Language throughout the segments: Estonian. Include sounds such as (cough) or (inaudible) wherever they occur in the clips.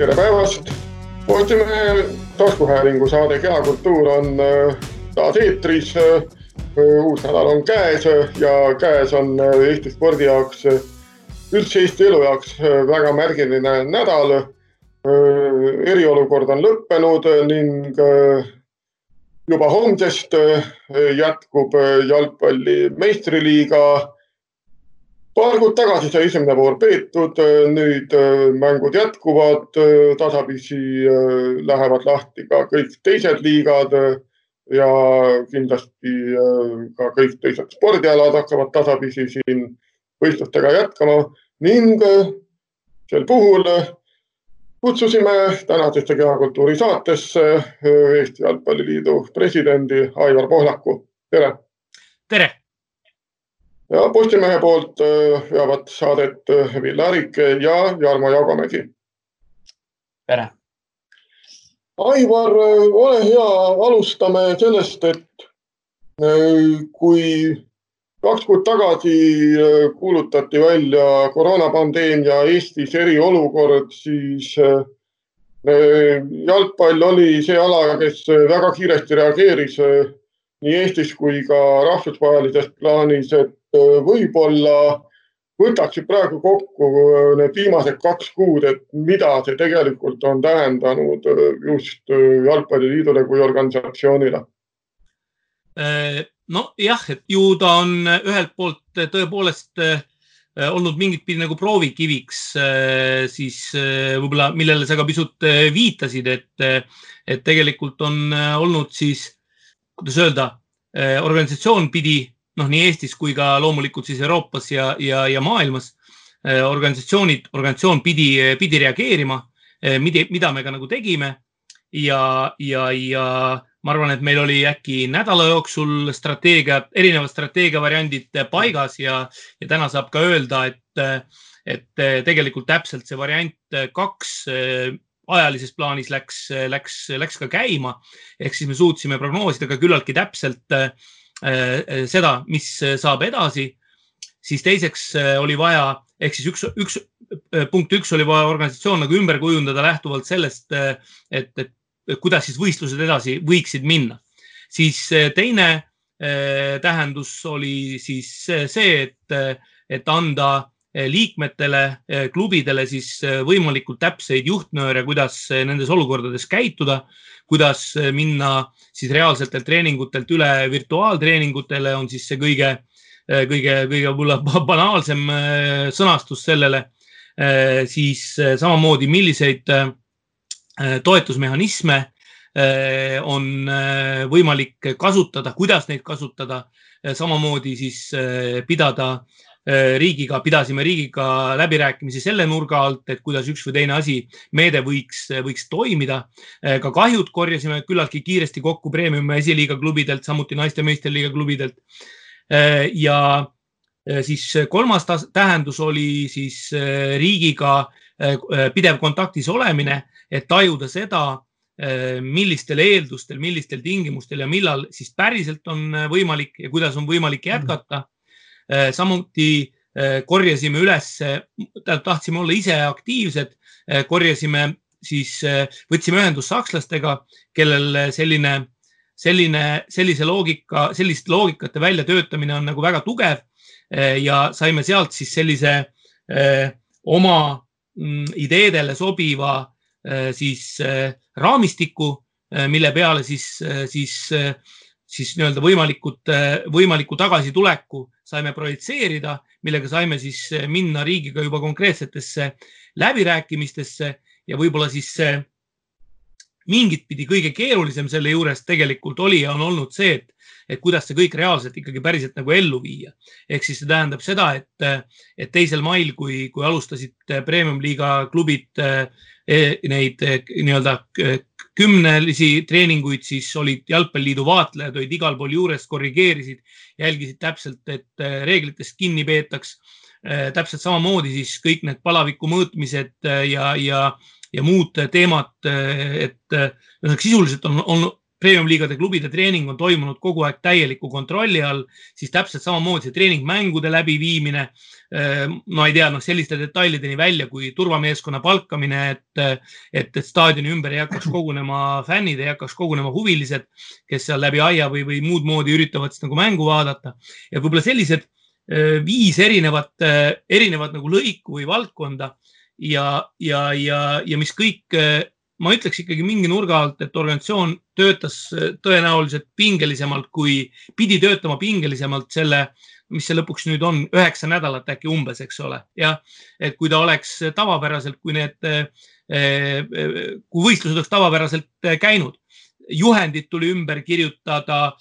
tere päevast. Postimehe taskuhäälingu saade Kehakultuur on taas eetris. uus nädal on käes ja käes on Eesti spordi jaoks, üldse Eesti elu jaoks väga märgiline nädal. eriolukord on lõppenud ning juba homsest jätkub jalgpalli meistriliiga paar kuud tagasi sai esimene voor peetud, nüüd mängud jätkuvad, tasapisi lähevad lahti ka kõik teised liigad ja kindlasti ka kõik teised spordialad hakkavad tasapisi siin võistlustega jätkama ning sel puhul kutsusime tänasesse Kehakultuuri saatesse Eesti Jalgpalliliidu presidendi Aivar Pohlaku. tere. tere ja Postimehe poolt veavad saadet Ville Arik ja Jarmo Jaugamägi. tere. Aivar, ole hea, alustame sellest, et kui kaks kuud tagasi kuulutati välja koroonapandeemia Eestis eriolukord, siis jalgpall oli see ala, kes väga kiiresti reageeris nii Eestis kui ka rahvusvahelises plaanis, et võib-olla võtaksid praegu kokku need viimased kaks kuud, et mida see tegelikult on tähendanud just Jalgpalliliidule kui organisatsioonile? nojah, et ju ta on ühelt poolt tõepoolest olnud mingit pidi nagu proovikiviks, siis võib-olla, millele sa ka pisut viitasid, et, et tegelikult on olnud siis, kuidas öelda, organisatsioon pidi noh, nii Eestis kui ka loomulikult siis Euroopas ja, ja, ja maailmas organisatsioonid, organisatsioon pidi, pidi reageerima, mida, mida me ka nagu tegime ja, ja, ja ma arvan, et meil oli äkki nädala jooksul strateegia, erinevad strateegia variandid paigas ja, ja täna saab ka öelda, et, et tegelikult täpselt see variant kaks ajalises plaanis läks, läks, läks ka käima. ehk siis me suutsime prognoosida ka küllaltki täpselt seda, mis saab edasi. siis teiseks oli vaja, ehk siis üks, üks punkt üks oli vaja organisatsioon nagu ümber kujundada lähtuvalt sellest, et, et kuidas siis võistlused edasi võiksid minna. siis teine tähendus oli siis see, et, et anda liikmetele, klubidele siis võimalikult täpseid juhtnööre, kuidas nendes olukordades käituda, kuidas minna siis reaalsetelt treeningutelt üle virtuaaltreeningutele, on siis see kõige, kõige, kõige võib-olla banaalsem sõnastus sellele. siis samamoodi, milliseid toetusmehhanisme on võimalik kasutada, kuidas neid kasutada, samamoodi siis pidada riigiga, pidasime riigiga läbirääkimisi selle nurga alt, et kuidas üks või teine asi, meede võiks, võiks toimida. ka kahjud korjasime küllaltki kiiresti kokku premium esiliiga klubidelt, samuti naiste meistriliiga klubidelt. ja siis kolmas tähendus oli siis riigiga pidev kontaktis olemine, et tajuda seda, millistel eeldustel, millistel tingimustel ja millal siis päriselt on võimalik ja kuidas on võimalik jätkata. Samuti korjasime üles, tahtsime olla ise aktiivsed, korjasime siis, võtsime ühendust sakslastega, kellel selline, selline, sellise loogika, selliste loogikate väljatöötamine on nagu väga tugev ja saime sealt siis sellise oma ideedele sobiva siis raamistiku, mille peale siis, siis, siis nii-öelda võimalikud, võimaliku tagasituleku saime projitseerida, millega saime siis minna riigiga juba konkreetsetesse läbirääkimistesse ja võib-olla siis see mingit pidi kõige keerulisem selle juures tegelikult oli ja on olnud see, et, et kuidas see kõik reaalselt ikkagi päriselt nagu ellu viia. ehk siis see tähendab seda, et, et teisel mail, kui, kui alustasid premium-liiga klubid neid nii-öelda kümnelisi treeninguid, siis olid Jalgpalliliidu vaatlejad olid igal pool juures, korrigeerisid, jälgisid täpselt, et reeglitest kinni peetaks. täpselt samamoodi siis kõik need palaviku mõõtmised ja, ja, ja muud teemad, et ühesõnaga sisuliselt on, on premium-liigade klubide treening on toimunud kogu aeg täieliku kontrolli all, siis täpselt samamoodi see treeningmängude läbiviimine. No ei tea, noh selliste detailideni välja kui turvameeskonna palkamine, et, et, et staadioni ümber ei hakkaks kogunema fännid, ei hakkaks kogunema huvilised, kes seal läbi aia või, või muud moodi üritavad siis nagu mängu vaadata ja võib-olla sellised äh, viis erinevat, erinevat nagu lõiku või valdkonda ja, ja, ja, ja mis kõik ma ütleks ikkagi mingi nurga alt, et organisatsioon töötas äh, tõenäoliselt pingelisemalt, kui pidi töötama pingelisemalt selle, mis see lõpuks nüüd on, üheksa nädalat äkki umbes, eks ole. jah, et kui ta oleks tavapäraselt, kui need, äh, äh, kui võistlused oleks tavapäraselt käinud, juhendid tuli ümber kirjutada,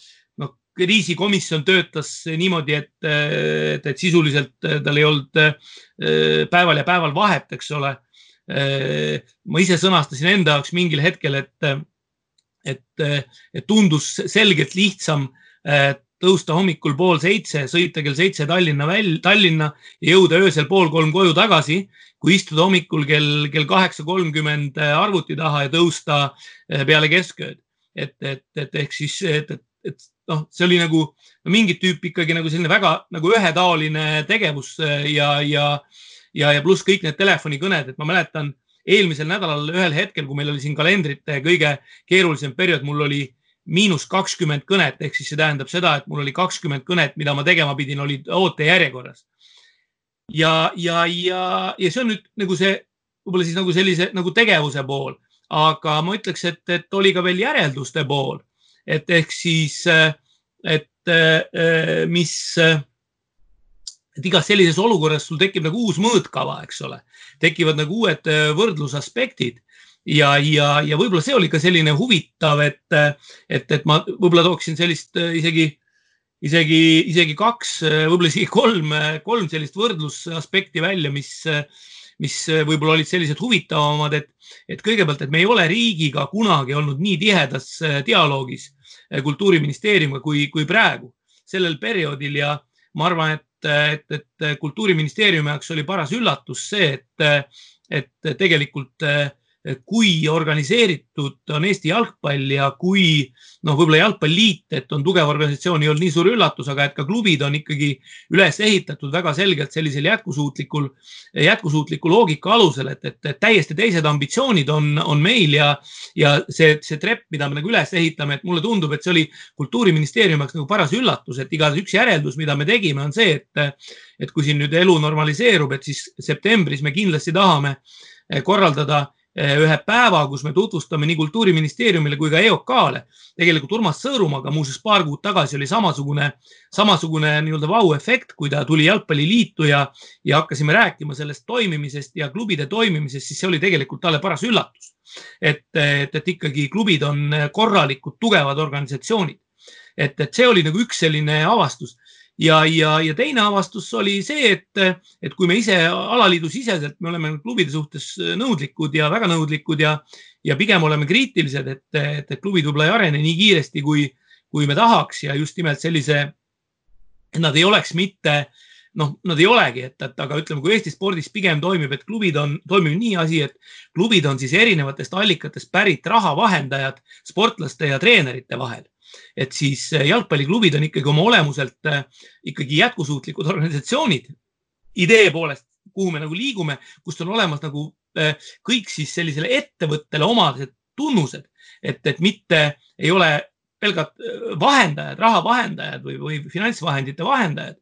noh, kriisikomisjon töötas niimoodi, et, et, et sisuliselt tal ei olnud päeval ja päeval vahet, eks ole ma ise sõnastasin enda jaoks mingil hetkel, et, et, et tundus selgelt lihtsam äh, tõusta hommikul pool seitse, sõita kell seitse Tallinna välja, Tallinna ja jõuda öösel pool kolm koju tagasi, kui istuda hommikul kell, kell kaheksa kolmkümmend arvuti taha ja tõusta äh, peale keskööd. et, et, et ehk siis, et, et, et noh, see oli nagu no, mingit tüüpi ikkagi nagu selline väga nagu ühetaoline tegevus ja, ja ja, ja pluss kõik need telefonikõned, et ma mäletan eelmisel nädalal ühel hetkel, kui meil oli siin kalendrite kõige keerulisem periood, mul oli miinus kakskümmend kõnet ehk siis see tähendab seda, et mul oli kakskümmend kõnet, mida ma tegema pidin, olid ootejärjekorras. ja, ja, ja, ja see on nüüd nagu see võib-olla siis nagu sellise nagu tegevuse pool, aga ma ütleks, et, et oli ka veel järelduste pool, et ehk siis, et mis et igas sellises olukorras sul tekib nagu uus mõõtkava, eks ole, tekivad nagu uued äh, võrdlusaspektid. Ja, ja, ja võib-olla see oli ka selline huvitav, et, et, et ma võib-olla tooksin sellist äh, isegi, isegi, isegi kaks, äh, võib-olla isegi kolm, kolm sellist võrdlusaspekti välja, mis, mis võib-olla olid sellised huvitavamad, et, et kõigepealt, et me ei ole riigiga kunagi olnud nii tihedas dialoogis kultuuriministeeriumiga kui, kui praegu sellel perioodil. Ja ma arvan, et et, et kultuuriministeeriumi jaoks oli paras üllatus see, et, et tegelikult kui organiseeritud on Eesti jalgpall ja kui noh, võib-olla jalgpalliliit, et on tugev organisatsioon, ei olnud nii suur üllatus, aga et ka klubid on ikkagi üles ehitatud väga selgelt sellisel jätkusuutlikul, jätkusuutliku loogika alusel, et, et, et täiesti teised ambitsioonid on, on meil ja, ja see, see trepp, mida me nagu üles ehitame, et mulle tundub, et see oli kultuuriministeeriumi jaoks nagu paras üllatus, et iga üks järeldus, mida me tegime, on see, et, et kui siin nüüd elu normaliseerub, et siis septembris me kindlasti tahame korraldada Eh, ühe päeva, kus me tutvustame nii Kultuuriministeeriumile kui ka EOK-le. tegelikult Urmas Sõõrumaga muuseas paar kuud tagasi oli samasugune, samasugune nii-öelda vau-efekt, kui ta tuli Jalgpalliliitu ja, ja hakkasime rääkima sellest toimimisest ja klubide toimimisest, siis see oli tegelikult talle paras üllatus. et, et, et ikkagi klubid on korralikud, tugevad organisatsioonid. et, et see oli nagu üks selline avastus ja, ja, ja teine avastus oli see, et, et kui me ise alaliidu siseselt, me oleme klubide suhtes nõudlikud ja väga nõudlikud ja, ja pigem oleme kriitilised, et, et, et klubid võib-olla ei arene nii kiiresti, kui, kui me tahaks ja just nimelt sellise, et nad ei oleks mitte noh, nad ei olegi, et, et aga ütleme, kui Eesti spordis pigem toimib, et klubid on, toimib nii asi, et klubid on siis erinevatest allikatest pärit rahavahendajad sportlaste ja treenerite vahel et siis äh, jalgpalliklubid on ikkagi oma olemuselt äh, ikkagi jätkusuutlikud organisatsioonid. Idee poolest, kuhu me nagu liigume, kust on olemas nagu äh, kõik siis sellisele ettevõttele omaded tunnused, et, et mitte ei ole pelgalt äh, vahendajad, rahavahendajad või, või finantsvahendite vahendajad.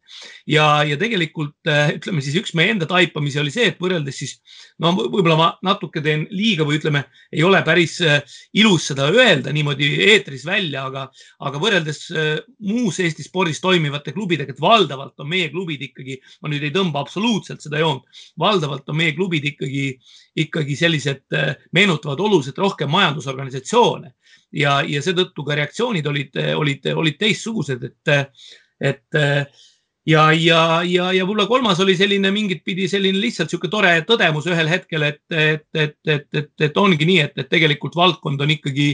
ja, ja tegelikult äh, ütleme siis üks meie enda taipamisi oli see, et võrreldes siis no võib-olla ma natuke teen liiga või ütleme, ei ole päris äh, ilus seda öelda niimoodi eetris välja, aga, aga võrreldes muus Eesti spordis toimivate klubidega, et valdavalt on meie klubid ikkagi, ma nüüd ei tõmba absoluutselt seda joont, valdavalt on meie klubid ikkagi, ikkagi sellised, meenutavad oluliselt rohkem majandusorganisatsioone. Ja, ja seetõttu ka reaktsioonid olid, olid, olid teistsugused, et, et ja, ja, ja, ja võib-olla kolmas oli selline mingit pidi selline lihtsalt niisugune tore tõdemus ühel hetkel, et, et, et, et, et, et ongi nii, et, et tegelikult valdkond on ikkagi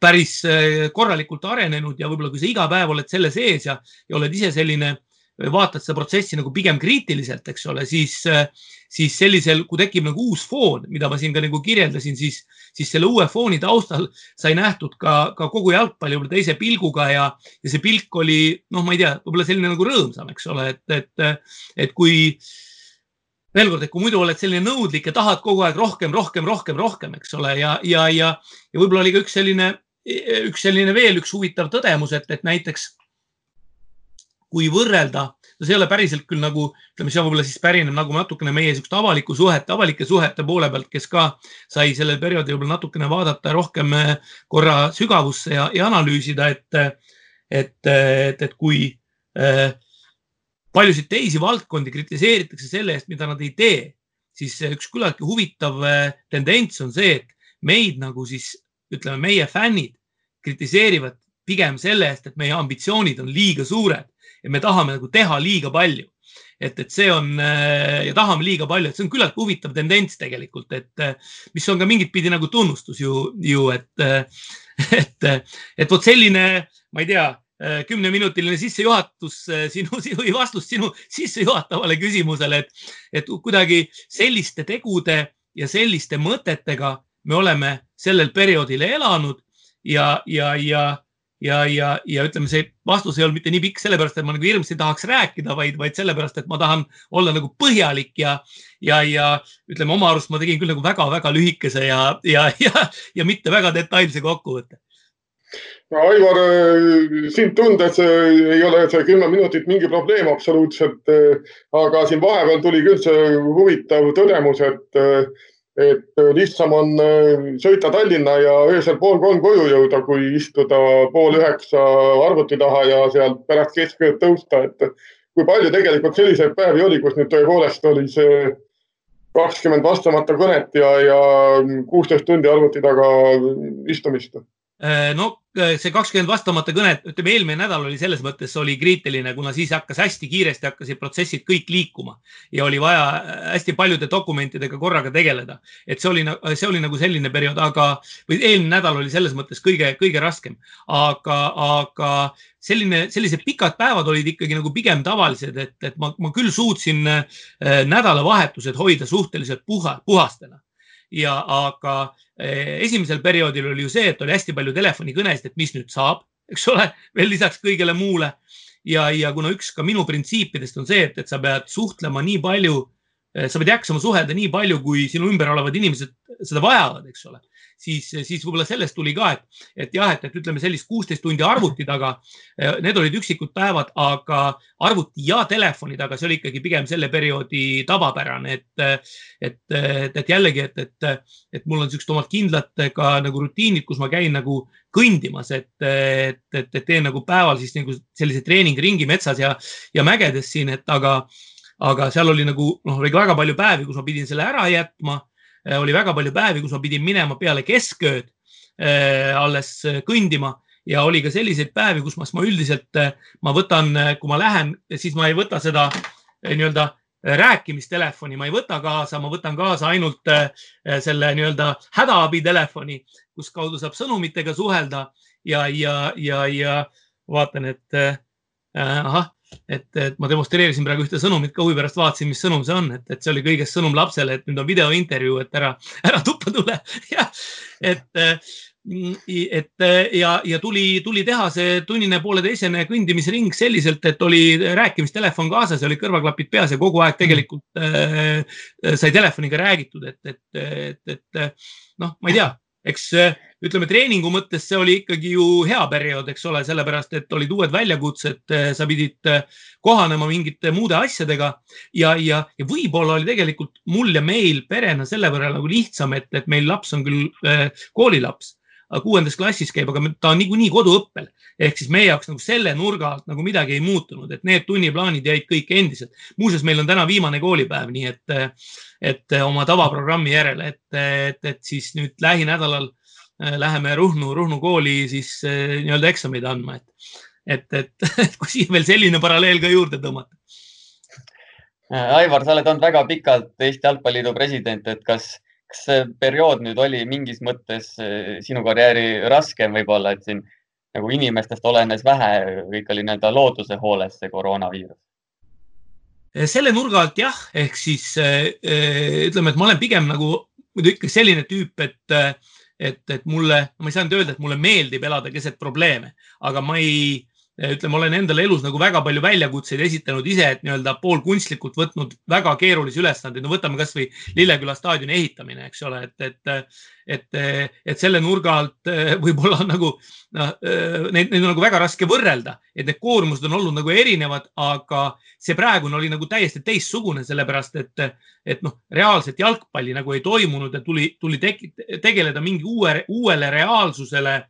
päris korralikult arenenud ja võib-olla kui sa iga päev oled selle sees ja, ja oled ise selline vaatad seda protsessi nagu pigem kriitiliselt, eks ole, siis, siis sellisel, kui tekib nagu uus foon, mida ma siin ka nagu kirjeldasin, siis, siis selle uue fooni taustal sai nähtud ka, ka kogu jalgpalli võib-olla teise pilguga ja, ja see pilk oli, noh, ma ei tea, võib-olla selline nagu rõõmsam, eks ole, et, et, et kui veel kord, et kui muidu oled selline nõudlik ja tahad kogu aeg rohkem, rohkem, rohkem, rohkem, eks ole, ja, ja, ja, ja võib-olla oli ka üks selline, üks selline veel üks huvitav tõdemus, et, et näiteks kui võrrelda, no see ei ole päriselt küll nagu, ütleme, see võib-olla siis pärineb nagu natukene meie niisugust avalikku suhet, avalike suhete poole pealt, kes ka sai sellel perioodil võib-olla natukene vaadata rohkem eh, korra sügavusse ja, ja analüüsida, et, et, et, et kui äh, paljusid teisi valdkondi kritiseeritakse selle eest, mida nad ei tee, siis üks küllaltki huvitav eh, tendents on see, et meid nagu siis ütleme, meie fännid kritiseerivad pigem selle eest, et meie ambitsioonid on liiga suured ja me tahame nagu teha liiga palju. et, et see on ja tahame liiga palju, et see on küllalt huvitav tendents tegelikult, et mis on ka mingit pidi nagu tunnustus ju, ju et, et, et vot selline, ma ei tea, kümneminutiline sissejuhatus sinu, sinu vastus sinu sissejuhatavale küsimusele, et, et kuidagi selliste tegude ja selliste mõtetega me oleme sellel perioodil elanud ja, ja, ja ja, ja, ja ütleme, see vastus ei olnud mitte nii pikk sellepärast, et ma nagu hirmsasti tahaks rääkida, vaid, vaid sellepärast, et ma tahan olla nagu põhjalik ja, ja, ja ütleme oma arust ma tegin küll nagu väga-väga lühikese ja, ja, ja, ja mitte väga detailse kokkuvõtte no Aivar, sind tundes ei ole see kümme minutit mingi probleem absoluutselt. aga siin vahepeal tuli küll see huvitav tõdemus, et et äh, lihtsam on äh, sõita Tallinna ja öösel pool kolm koju jõuda, kui istuda pool üheksa arvuti taha ja sealt pärast keskööd tõusta, et kui palju tegelikult selliseid päevi oli, kus nüüd tõepoolest oli see kakskümmend vastamata kõnet ja, ja kuusteist tundi arvuti taga istumist? Äh, no äh, see kakskümmend vastamata kõnet, ütleme eelmine nädal oli selles mõttes oli kriitiline, kuna siis hakkas hästi kiiresti hakkasid protsessid kõik liikuma. Ja oli vaja äh, hästi paljude dokumentidega korraga tegeleda. et see oli, see oli nagu selline periood, aga või eelmine nädal oli selles mõttes kõige, kõige raskem, aga, aga selline, sellised pikad päevad olid ikkagi nagu pigem tavalised, et, et ma, ma küll suutsin nädalavahetused hoida suhteliselt puha, puhastena. Ja aga esimesel perioodil oli ju see, et oli hästi palju telefonikõnesid, et mis nüüd saab, eks ole, veel lisaks kõigele muule. ja, ja kuna üks ka minu printsiipidest on see, et, et sa pead suhtlema nii palju, eh, sa pead jaksama suhelda nii palju, kui sinu ümber olevad inimesed seda vajavad, eks ole siis, siis võib-olla sellest tuli ka, et, et jah, et, et ütleme sellist kuusteist tundi arvuti taga. Eh, need olid üksikud päevad, aga arvuti ja telefoni taga, see oli ikkagi pigem selle perioodi tavapärane, et, et, et, et jällegi, et, et, et mul on siuksed omad kindlad ka nagu rutiinid, kus ma käin nagu kõndimas, et, et, et, et teen nagu päeval siis nagu sellise treeningringi metsas ja, ja mägedes siin, et aga, aga seal oli nagu noh, oli väga palju päevi, kus ma pidin selle ära jätma. Äh, oli väga palju päevi, kus ma pidin minema peale keskööd äh, alles äh, kõndima. Ja oli ka selliseid päevi, kus ma, ma üldiselt, ma võtan, kui ma lähen, siis ma ei võta seda nii-öelda rääkimistelefoni, ma ei võta kaasa, ma võtan kaasa ainult selle nii-öelda hädaabitelefoni, kus kaudu saab sõnumitega suhelda ja, ja, ja, ja vaatan, et ahah, et, et ma demonstreerisin praegu ühte sõnumit ka huvi pärast, vaatasin, mis sõnum see on, et, et see oli kõigest sõnum lapsele, et nüüd on videointervjuu, et ära, ära tuppa tule. (laughs) Ja et, et ja, ja tuli, tuli teha see tunnine pooleteisene kõndimisring selliselt, et oli rääkimistelefon kaasas ja olid kõrvaklapid peas ja kogu aeg tegelikult äh, sai telefoniga räägitud, et, et, et, et noh, ma ei tea, eks ütleme treeningu mõttes see oli ikkagi ju hea periood, eks ole, sellepärast et olid uued väljakutsed, sa pidid eh, kohanema mingite muude asjadega ja, ja, ja võib-olla oli tegelikult mul ja meil perena selle võrra nagu lihtsam, et, et meil laps on küll äh, koolilaps kuuendas klassis käib, aga ta on niikuinii koduõppel ehk siis meie jaoks nagu selle nurga alt nagu midagi ei muutunud, et need tunniplaanid jäid kõik endiselt. muuseas, meil on täna viimane koolipäev, nii et, et oma tavaprogrammi järele, et, et, et siis nüüd lähinädalal Äh, läheme Ruhnu, Ruhnu kooli siis äh, nii-öelda eksameid andma, et, et, et, (laughs) et kui siin veel selline paralleel ka juurde tõmmata. Äh, Aivar, sa oled olnud väga pikalt Eesti Jalgpalliliidu president, et kas, kas see periood nüüd oli mingis mõttes sinu karjääri raskem võib-olla, et siin nagu inimestest olenes vähe, kõik oli nii-öelda looduse hooles, see koroonaviirus? selle nurga alt jah, ehk siis ütleme, et ma olen pigem nagu muidu ikka selline tüüp, et, et, et mulle, ma ei saa nüüd öelda, et mulle meeldib elada keset probleeme, aga ma ei ütleme, olen endale elus nagu väga palju väljakutseid esitanud ise, et nii-öelda poolkunstlikult võtnud väga keerulisi ülesandeid. no võtame kasvõi Lilleküla staadioni ehitamine, eks ole, et, et, et, et selle nurga alt eh, võib-olla nagu noh, eh, neid, neid on nagu väga raske võrrelda, et need koormused on olnud nagu erinevad, aga see praegune oli nagu täiesti teistsugune, sellepärast et, et noh, reaalset jalgpalli nagu ei toimunud ja tuli, tuli tegeleda mingi uue, uuele reaalsusele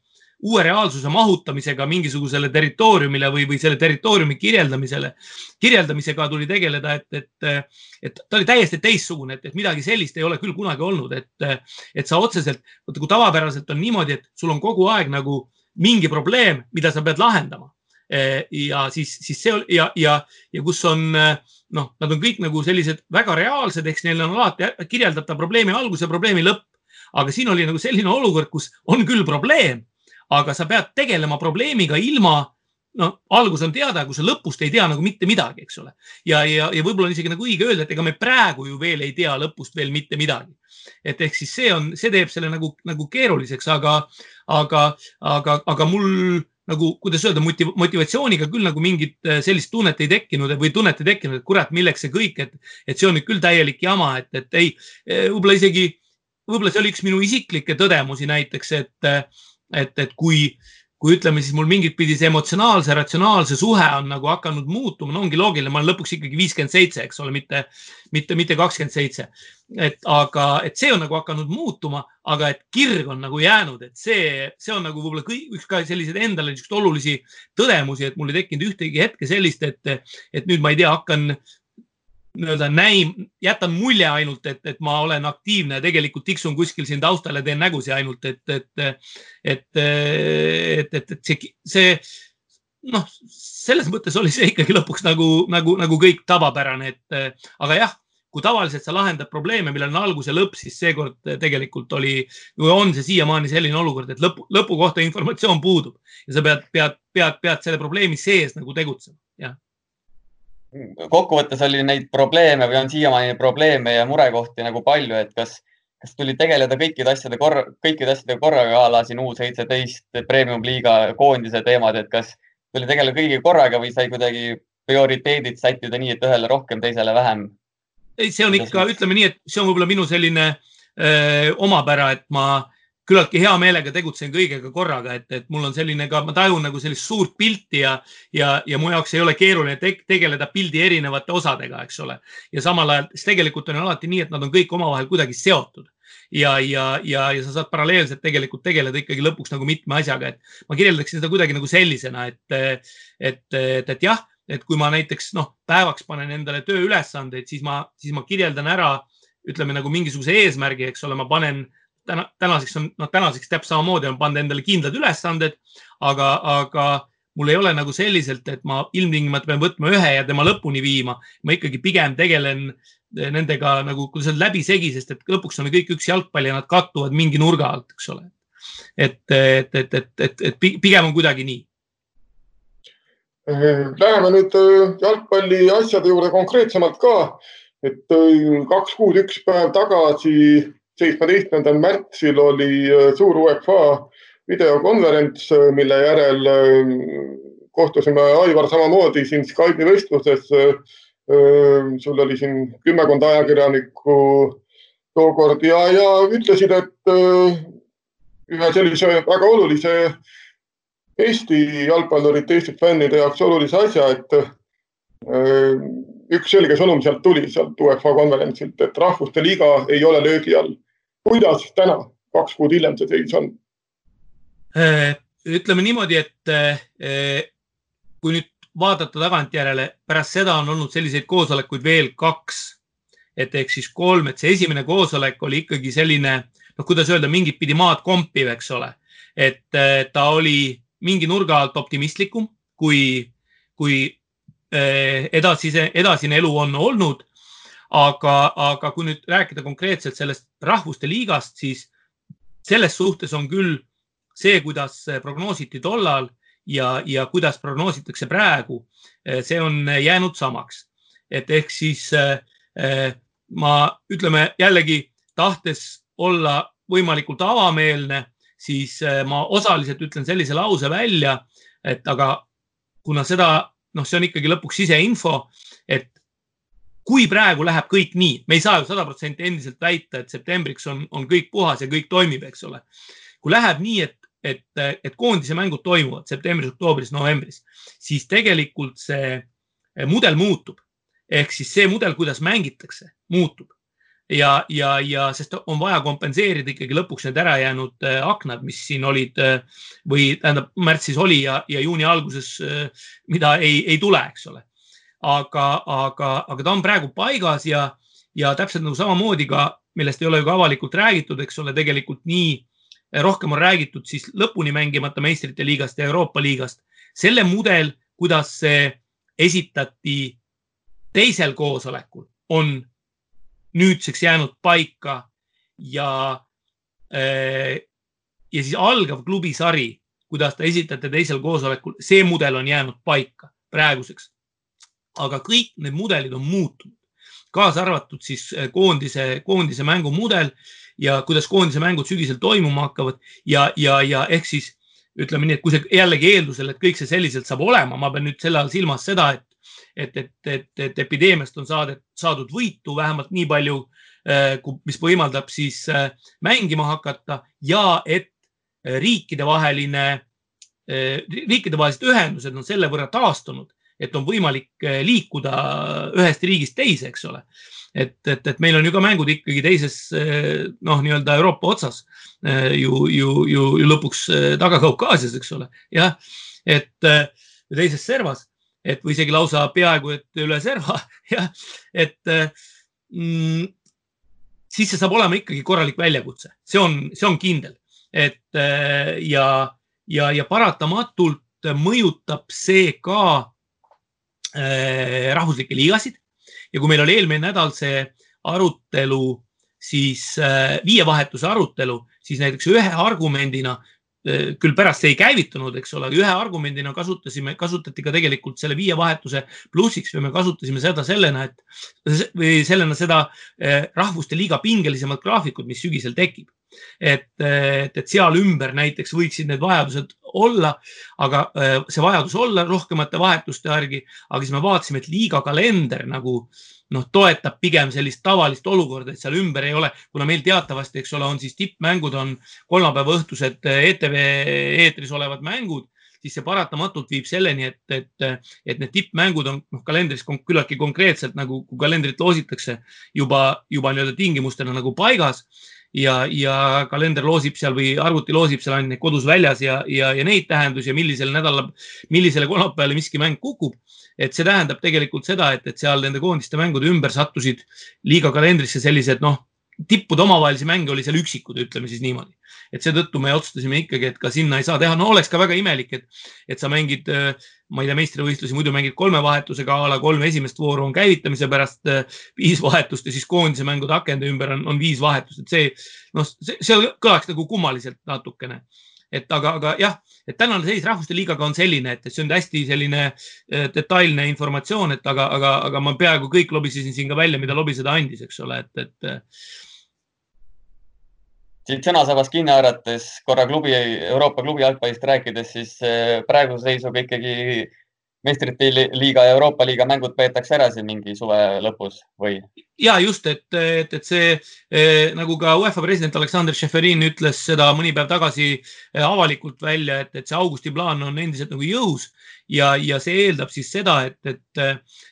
uue reaalsuse mahutamisega mingisugusele territooriumile või, või selle territooriumi kirjeldamisele, kirjeldamisega tuli tegeleda, et, et, et ta oli täiesti teistsugune, et, et midagi sellist ei ole küll kunagi olnud, et, et sa otseselt, vaata kui tavapäraselt on niimoodi, et sul on kogu aeg nagu mingi probleem, mida sa pead lahendama ja siis, siis see ja, ja, ja kus on noh, nad on kõik nagu sellised väga reaalsed, eks neil on alati kirjeldatav probleemi algus ja probleemi lõpp. aga siin oli nagu selline olukord, kus on küll probleem, aga sa pead tegelema probleemiga ilma, no algus on teada, kui sa lõpust ei tea nagu mitte midagi, eks ole. ja, ja, ja võib-olla on isegi nagu õige öelda, et ega me praegu ju veel ei tea lõpust veel mitte midagi. et ehk siis see on, see teeb selle nagu, nagu keeruliseks, aga, aga, aga, aga mul nagu, kuidas öelda, motivatsiooniga küll nagu mingit äh, sellist tunnet ei tekkinud või tunnet ei tekkinud, et kurat, milleks see kõik, et, et see on nüüd küll täielik jama, et, et ei, äh, võib-olla isegi, võib-olla see oli üks minu isiklikke tõdemusi näiteks, et et, et kui, kui ütleme siis mul mingit pidi see emotsionaalse, ratsionaalse suhe on nagu hakanud muutuma, no ongi loogiline, ma olen lõpuks ikkagi viiskümmend seitse, eks ole, mitte, mitte, mitte kakskümmend seitse. et aga, et see on nagu hakanud muutuma, aga et kirg on nagu jäänud, et see, see on nagu võib-olla kõik, üks ka selliseid endale niisuguseid olulisi tõdemusi, et mul ei tekkinud ühtegi hetke sellist, et, et nüüd ma ei tea, hakkan nii-öelda näim, jätan mulje ainult, et, et ma olen aktiivne tegelikult tiksun kuskil siin taustal ja teen nägusi ainult, et, et, et, et, et, et see, see noh, selles mõttes oli see ikkagi lõpuks nagu, nagu, nagu kõik tavapärane, et aga jah, kui tavaliselt sa lahendad probleeme, millel on algus ja lõpp, siis seekord tegelikult oli või on see siiamaani selline olukord, et lõpu, lõpu kohta informatsioon puudub ja sa pead, pead, pead, pead selle probleemi sees nagu tegutsema, jah kokkuvõttes oli neid probleeme või on siiamaani probleeme ja murekohti nagu palju, et kas, kas tuli tegeleda kõikide asjade korra, kõikide asjadega korraga a la siin U seitseteist premium-liiga koondise teemad, et kas tuli tegeleda kõigiga korraga või sai kuidagi prioriteedid sättida nii, et ühele rohkem, teisele vähem? ei, see on ikka, ütleme nii, et see on võib-olla minu selline öö, omapära, et ma küllaltki hea meelega tegutsen kõigega korraga, et, et mul on selline ka, ma tajun nagu sellist suurt pilti ja, ja, ja mu jaoks ei ole keeruline te tegeleda pildi erinevate osadega, eks ole. ja samal ajal, siis tegelikult on alati nii, et nad on kõik omavahel kuidagi seotud ja, ja, ja, ja sa saad paralleelselt tegelikult tegeleda ikkagi lõpuks nagu mitme asjaga, et ma kirjeldaksin seda kuidagi nagu sellisena, et, et, et, et, et jah, et kui ma näiteks noh, päevaks panen endale tööülesandeid, siis ma, siis ma kirjeldan ära, ütleme nagu mingisuguse eesmärgi, eks ole, ma panen täna, tänaseks on, noh, tänaseks täpselt samamoodi on pannud endale kindlad ülesanded, aga, aga mul ei ole nagu selliselt, et ma ilmtingimata pean võtma ühe ja tema lõpuni viima. ma ikkagi pigem tegelen nendega nagu, kuidas öelda, läbisegi, sest et lõpuks on kõik üks jalgpall ja nad kattuvad mingi nurga alt, eks ole. et, et, et, et, et, et pigem on kuidagi nii. Läheme nüüd äh, jalgpalli asjade juurde konkreetsemalt ka, et äh, kaks kuud, üks päev tagasi seitsmeteistkümnendal märtsil oli äh, suur UEFA videokonverents, äh, mille järel äh, kohtusime Aivar samamoodi siin Skype'i vestluses. sul oli siin kümmekond ajakirjanikku tookord ja, ja ütlesid, et ühe sellise väga olulise Eesti jalgpallurite, Eesti fännide jaoks olulise asja, et üks selge sõnum sealt tuli, sealt UEFA konverentsilt, et Rahvuste Liiga ei ole löögi all kuidas täna, kaks kuud hiljem see seis on? Äh, ütleme niimoodi, et äh, kui nüüd vaadata tagantjärele, pärast seda on olnud selliseid koosolekuid veel kaks. et ehk siis kolm, et see esimene koosolek oli ikkagi selline, noh, kuidas öelda, mingit pidi maad kompiv, eks ole. et äh, ta oli mingi nurga alt optimistlikum, kui, kui edasise, edasine elu on olnud aga, aga kui nüüd rääkida konkreetselt sellest rahvuste liigast, siis selles suhtes on küll see, kuidas prognoositi tollal ja, ja kuidas prognoositakse praegu, see on jäänud samaks. et ehk siis ma ütleme jällegi tahtes olla võimalikult avameelne, siis ma osaliselt ütlen sellise lause välja, et aga kuna seda, noh, see on ikkagi lõpuks siseinfo, kui praegu läheb kõik nii, me ei saa ju sada protsenti endiselt väita, et septembriks on, on kõik puhas ja kõik toimib, eks ole. kui läheb nii, et, et, et koondise mängud toimuvad septembris, oktoobris, novembris, siis tegelikult see mudel muutub. ehk siis see mudel, kuidas mängitakse, muutub ja, ja, ja sest on vaja kompenseerida ikkagi lõpuks need ärajäänud äh, aknad, mis siin olid äh, või tähendab märtsis oli ja, ja juuni alguses, mida ei, ei tule, eks ole. Aga, aga, aga ta on praegu paigas ja, ja täpselt nagu samamoodi ka, millest ei ole ju ka avalikult räägitud, eks ole, tegelikult nii rohkem on räägitud siis lõpuni mängimata meistrite liigast ja Euroopa liigast. selle mudel, kuidas see esitati teisel koosolekul, on nüüdseks jäänud paika ja, äh, ja siis algav klubisari, kuidas ta esitate teisel koosolekul, see mudel on jäänud paika praeguseks. Aga kõik need mudelid on muutunud, kaasa arvatud siis äh, koondise, koondise mängumudel ja kuidas koondise mängud sügisel toimuma hakkavad ja, ja, ja ehk siis ütleme nii, et kui see jällegi eeldusel, et kõik see selliselt saab olema, ma pean nüüd selle all silmas seda, et et, et, et, et epideemiast on saadet, saadud võitu vähemalt nii palju, äh, mis võimaldab siis äh, mängima hakata ja et riikidevaheline, riikidevahelised ühendused on selle võrra taastunud, et on võimalik liikuda ühest riigist teise, eks ole. Et, et, et meil on ju ka mängud ikkagi teises noh, nii-öelda Euroopa otsas ju, ju, ju, ju lõpuks Taga-Kaukaasias, eks ole, jah, et teises servas et või isegi lausa peaaegu et üle serva, (laughs) jah, et mm, siis see saab olema ikkagi korralik väljakutse, see on, see on kindel, et ja, ja, ja paratamatult mõjutab see ka rahvuslikke liigasid ja kui meil oli eelmine nädal see arutelu, siis äh, viievahetuse arutelu, siis näiteks ühe argumendina Äh, küll pärast see ei käivitunud, eks ole, ühe argumendina kasutasime, kasutati ka tegelikult selle viie vahetuse plussiks või me kasutasime seda sellena, et või sellena seda äh, rahvuste liiga pingelisemat graafikut, mis sügisel tekib. et, et, et seal ümber näiteks võiksid need vajadused olla, aga äh, see vajadus olla rohkemate vahetuste järgi, aga siis me vaatasime, et liiga kalender nagu äh, noh, toetab pigem sellist tavalist olukorda, et seal ümber ei ole, kuna meil teatavasti, eks ole, on siis tippmängud on kolmapäeva õhtused ETV eetris olevad mängud, siis see paratamatult viib selleni, et, et, et need tippmängud on noh, kalendris küllaltki konkreetselt nagu, kui kalendrit loositakse juba, juba nii-öelda tingimustena nagu paigas ja, ja kalender loosib seal või arvuti loosib seal ainult kodus väljas ja, ja, ja neid tähendusi ja millisel nädalal, millisele kolmapäevale miski mäng kukub. Et see tähendab tegelikult seda, et, et seal nende koondiste mängude ümber sattusid liiga kalendrisse sellised noh, tippude omavahelisi mänge oli seal üksikud, ütleme siis niimoodi. et seetõttu me otsustasime ikkagi, et ka sinna ei saa teha, no oleks ka väga imelik, et, et sa mängid, ma ei tea, meistrivõistlusi muidu mängid kolme vahetusega a la kolm esimest vooru on käivitamise pärast viis vahetust ja siis koondise mängude akende ümber on, on viis vahetust, et see noh, see kõlaks nagu kummaliselt natukene et aga, aga jah, et tänane seis Rahvuste Liigaga on selline, et see on hästi selline äh, detailne informatsioon, et aga, aga, aga ma peaaegu kõik lobisesin siin ka välja, mida lobiseda andis, eks ole, et, et. Siit sõnasabast kinni haarates korra klubi, Euroopa klubi jalgpallist rääkides, siis äh, praeguse seisuga ikkagi meistrite liiga ja Euroopa liiga mängud peetakse ära siin mingi suve lõpus või? ja just, et, et, et see eh, nagu ka UEFA president Aleksander Šeferin ütles seda mõni päev tagasi eh, avalikult välja, et, et see augusti plaan on endiselt nagu jõus ja, ja see eeldab siis seda, et, et,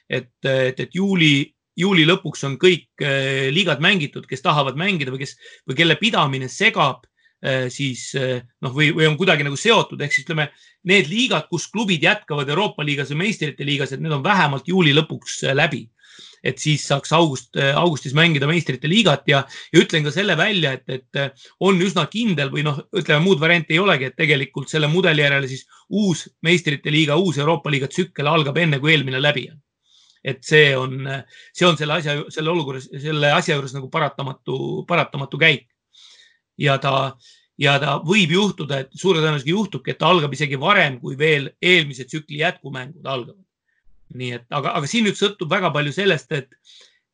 et, et, et juuli juuli lõpuks on kõik eh, liigad mängitud, kes tahavad mängida või kes või kelle pidamine segab Äh, siis äh, noh, või, või on kuidagi nagu seotud, ehk siis ütleme, need liigad, kus klubid jätkavad Euroopa liigas või meistrite liigas, et need on vähemalt juuli lõpuks läbi. et siis saaks august, augustis mängida meistrite liigat ja, ja ütlen ka selle välja, et, et on üsna kindel või noh, ütleme muud varianti ei olegi, et tegelikult selle mudeli järele siis uus meistrite liiga, uus Euroopa liiga tsükkel algab enne, kui eelmine läbi on et see on, see on selle asja, selle olukorras, selle asja juures nagu paratamatu, paratamatu käik ja ta, ja ta võib juhtuda, et suure tõenäosusega juhtubki, et ta algab isegi varem, kui veel eelmise tsükli jätkumängud algavad. nii et, aga, aga siin nüüd sõltub väga palju sellest, et,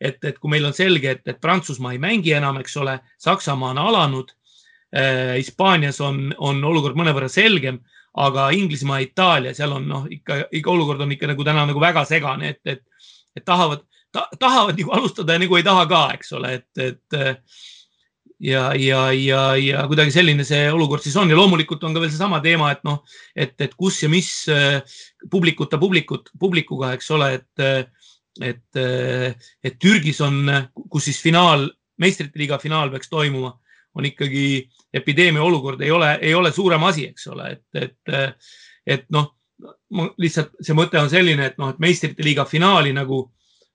et, et kui meil on selge, et, et Prantsusmaa ei mängi enam, eks ole, Saksamaa on alanud äh,. Hispaanias on, on olukord mõnevõrra selgem, aga Inglismaa, Itaalia, seal on noh, ikka, ikka olukord on ikka nagu täna nagu väga segane, et, et, et tahavad ta,, tahavad nagu alustada ja nagu ei taha ka, eks ole, et, et ja, ja, ja, ja kuidagi selline see olukord siis on. Ja loomulikult on ka veel seesama teema, et noh, et, et kus ja mis publikuta publikut, publikuga, eks ole, et, et, et Türgis on, kus siis finaal, meistrite liiga finaal peaks toimuma, on ikkagi epideemia olukord ei ole, ei ole suurem asi, eks ole, et, et, et noh, lihtsalt see mõte on selline, et noh, et meistrite liiga finaali nagu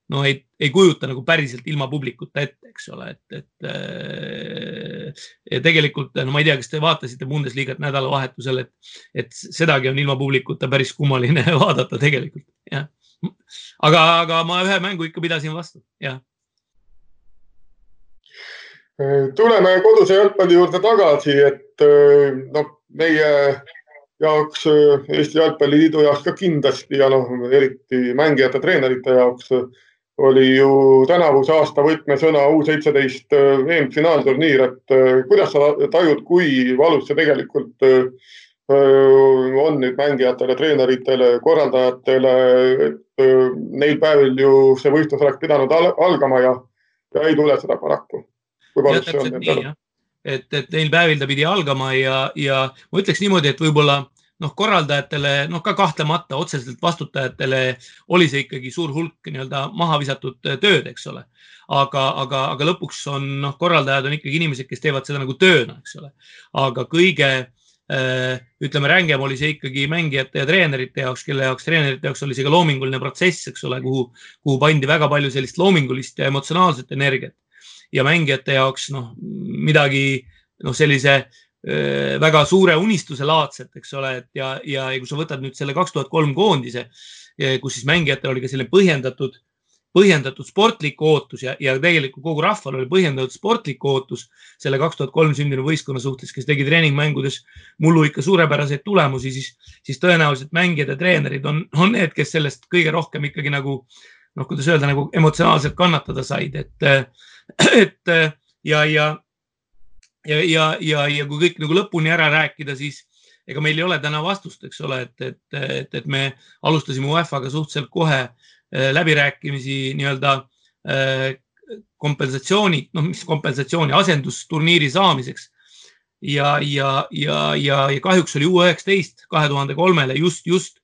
no ei, ei kujuta nagu päriselt ilma publikuta ette, eks ole, et, et äh, ja tegelikult no ma ei tea, kas te vaatasite Bundesliga't nädalavahetusel, et, et sedagi on ilma publikuta päris kummaline (laughs) vaadata tegelikult, jah. aga, aga ma ühe mängu ikka pidasin vastu, jah. tuleme koduse jalgpalli juurde tagasi, et noh, meie jaoks, Eesti Jalgpalliliidu jaoks ka kindlasti ja noh, eriti mängijate, treenerite jaoks oli ju tänavuse aasta võtmesõna U seitseteist EM-finaalturniir, äh, et kuidas sa tajud, kui valus see tegelikult on nüüd mängijatele, treeneritele, korraldajatele, et neil päevil ju see võistlus oleks pidanud algama ja, ja ei tule seda paraku. kui valus see on? et, et neil päevil ta pidi algama ja, ja ma ütleks niimoodi, et võib-olla noh, korraldajatele, noh ka kahtlemata otseselt vastutajatele oli see ikkagi suur hulk nii-öelda maha visatud tööd, eks ole. aga, aga, aga lõpuks on noh, korraldajad on ikkagi inimesed, kes teevad seda nagu tööna, eks ole. aga kõige äh, ütleme, rängem oli see ikkagi mängijate ja treenerite jaoks, kelle jaoks, treenerite jaoks oli see ka loominguline protsess, eks ole, kuhu, kuhu pandi väga palju sellist loomingulist ja emotsionaalset energiat ja mängijate jaoks noh, midagi noh, sellise väga suure unistuse laadset, eks ole, et ja, ja, kui sa võtad nüüd selle kaks tuhat kolm koondise, kus siis mängijatel oli ka selline põhjendatud, põhjendatud sportlik ootus ja, ja tegelikult kogu rahval oli põhjendatud sportlik ootus selle kaks tuhat kolm sündinud võistkonna suhtes, kes tegi treeningmängudes mullu ikka suurepäraseid tulemusi, siis, siis tõenäoliselt mängijad ja treenerid on, on need, kes sellest kõige rohkem ikkagi nagu noh, kuidas öelda, nagu emotsionaalselt kannatada said, et, et ja, ja ja, ja, ja, ja kui kõik nagu lõpuni ära rääkida, siis ega meil ei ole täna vastust, eks ole, et, et, et, et me alustasime UEFA-ga suhteliselt kohe äh, läbirääkimisi nii-öelda äh, kompensatsiooni, noh, mis kompensatsiooni, asendusturniiri saamiseks. ja, ja, ja, ja, ja kahjuks oli U üheksateist kahe tuhande kolmele just, just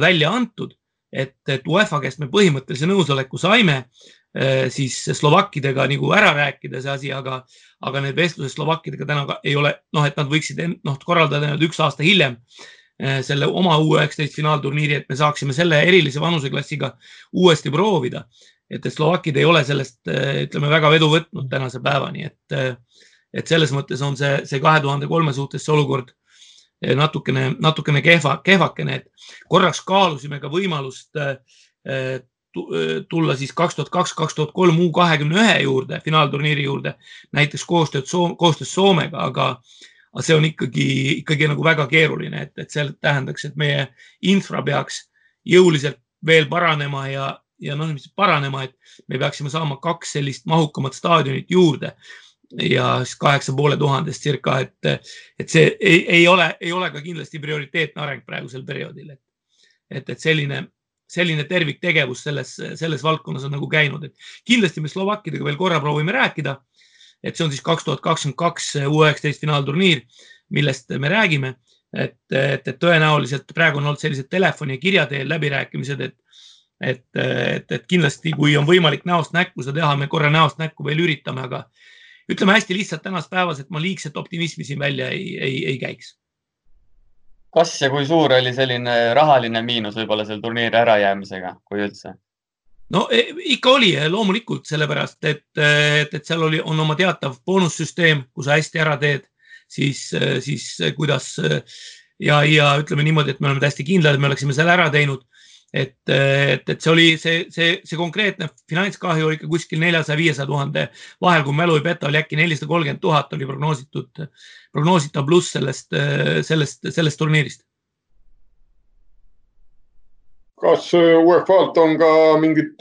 välja antud, et, et UEFA käest me põhimõttelise nõusoleku saime siis slovakkidega nagu ära rääkida see asi, aga, aga need vestlused slovakkidega täna ei ole noh, et nad võiksid noh, korraldada nüüd üks aasta hiljem äh, selle oma U19 finaalturniiri, et me saaksime selle erilise vanuseklassiga uuesti proovida. et Slovakid ei ole sellest, äh, ütleme väga vedu võtnud tänase päevani, et, et selles mõttes on see, see kahe tuhande kolme suhtes see olukord natukene, natukene kehva, kehvakene, et korraks kaalusime ka võimalust tulla siis kaks tuhat kaks, kaks tuhat kolm U kahekümne ühe juurde, finaalturniiri juurde, näiteks koostööd, koostöös Soomega, aga, aga see on ikkagi, ikkagi nagu väga keeruline, et, et see tähendaks, et meie infra peaks jõuliselt veel paranema ja, ja noh, mis paranema, et me peaksime saama kaks sellist mahukamat staadionit juurde ja siis kaheksa poole tuhandest circa, et, et see ei, ei ole, ei ole ka kindlasti prioriteetne areng praegusel perioodil, et, et, et selline selline terviktegevus selles, selles valdkonnas on nagu käinud, et kindlasti me Slovakkidega veel korra proovime rääkida. et see on siis kaks tuhat kakskümmend kaks U üheksateist finaalturniir, millest me räägime. et, et, et tõenäoliselt praegu on olnud sellised telefoni ja kirja teel läbirääkimised, et, et, et, et kindlasti, kui on võimalik näost näkku seda teha, me korra näost näkku veel üritame, aga ütleme hästi lihtsalt tänast päevas, et ma liigset optimismi siin välja ei, ei, ei käiks kas ja kui suur oli selline rahaline miinus võib-olla selle turniiri ärajäämisega, kui üldse? no e, ikka oli loomulikult sellepärast, et, et, et seal oli, on oma teatav boonussüsteem, kui sa hästi ära teed, siis, siis kuidas ja, ja ütleme niimoodi, et me oleme täiesti kindlad, et me oleksime selle ära teinud et, et, et see oli see, see, see konkreetne finantskahju ikka kuskil neljasaja, viiesaja tuhande vahel, kui mälu ei peta, oli äkki nelisada kolmkümmend tuhat oli prognoositud, prognoositav pluss sellest, sellest, sellest turniirist. kas UEFA-lt on ka mingit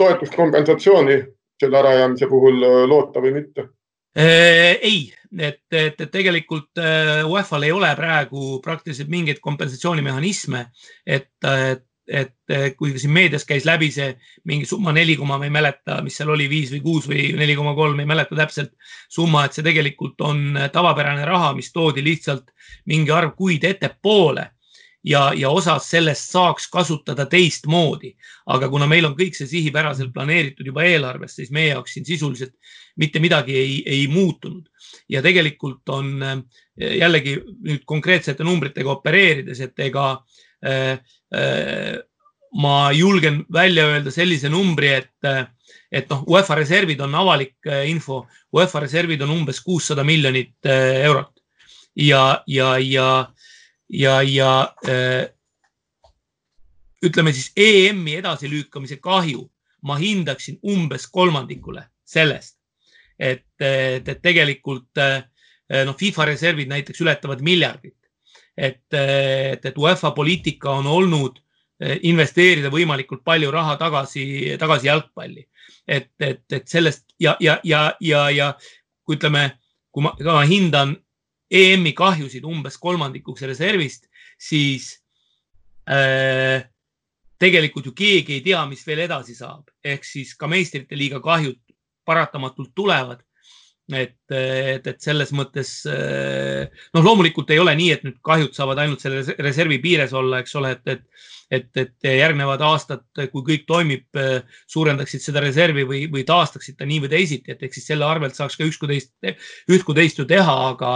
toetust, kompensatsiooni selle ärajäämise puhul loota või mitte? ei, et, et, et tegelikult UEFA-l ei ole praegu praktiliselt mingeid kompensatsioonimehhanisme, et, et et kui siin meedias käis läbi see mingi summa neli koma, ma ei mäleta, mis seal oli, viis või kuus või neli koma kolm, ei mäleta täpselt summa, et see tegelikult on tavapärane raha, mis toodi lihtsalt mingi arv kuid ettepoole ja, ja osas sellest saaks kasutada teistmoodi. aga kuna meil on kõik see sihipäraselt planeeritud juba eelarves, siis meie jaoks siin sisuliselt mitte midagi ei, ei muutunud. ja tegelikult on jällegi nüüd konkreetsete numbritega opereerides, et ega äh, Äh, ma julgen välja öelda sellise numbri, et, et noh, UEFA reservid on avalik info, UEFA reservid on umbes kuussada miljonit eurot ja, ja, ja, ja, ja ütleme siis EM-i edasilükkamise kahju ma hindaksin umbes kolmandikule sellest, et, et, et tegelikult noh, FIFA reservid näiteks ületavad miljardit et, et, et UEFA poliitika on olnud eh, investeerida võimalikult palju raha tagasi, tagasi jalgpalli. et, et, et sellest ja, ja, ja, ja, ja ütleme, kui ma, ma hindan EM-i kahjusid umbes kolmandikuks reservist, siis äh, tegelikult ju keegi ei tea, mis veel edasi saab, ehk siis ka meistrite liiga kahjud paratamatult tulevad et, et, et selles mõttes noh, loomulikult ei ole nii, et nüüd kahjud saavad ainult selle reservi piires olla, eks ole, et, et, et, et järgnevad aastad, kui kõik toimib, suurendaksid seda reservi või, või taastaksid ta nii või teisiti, et eks siis selle arvelt saaks ka üks kui teist, üht kui teist ju teha, aga,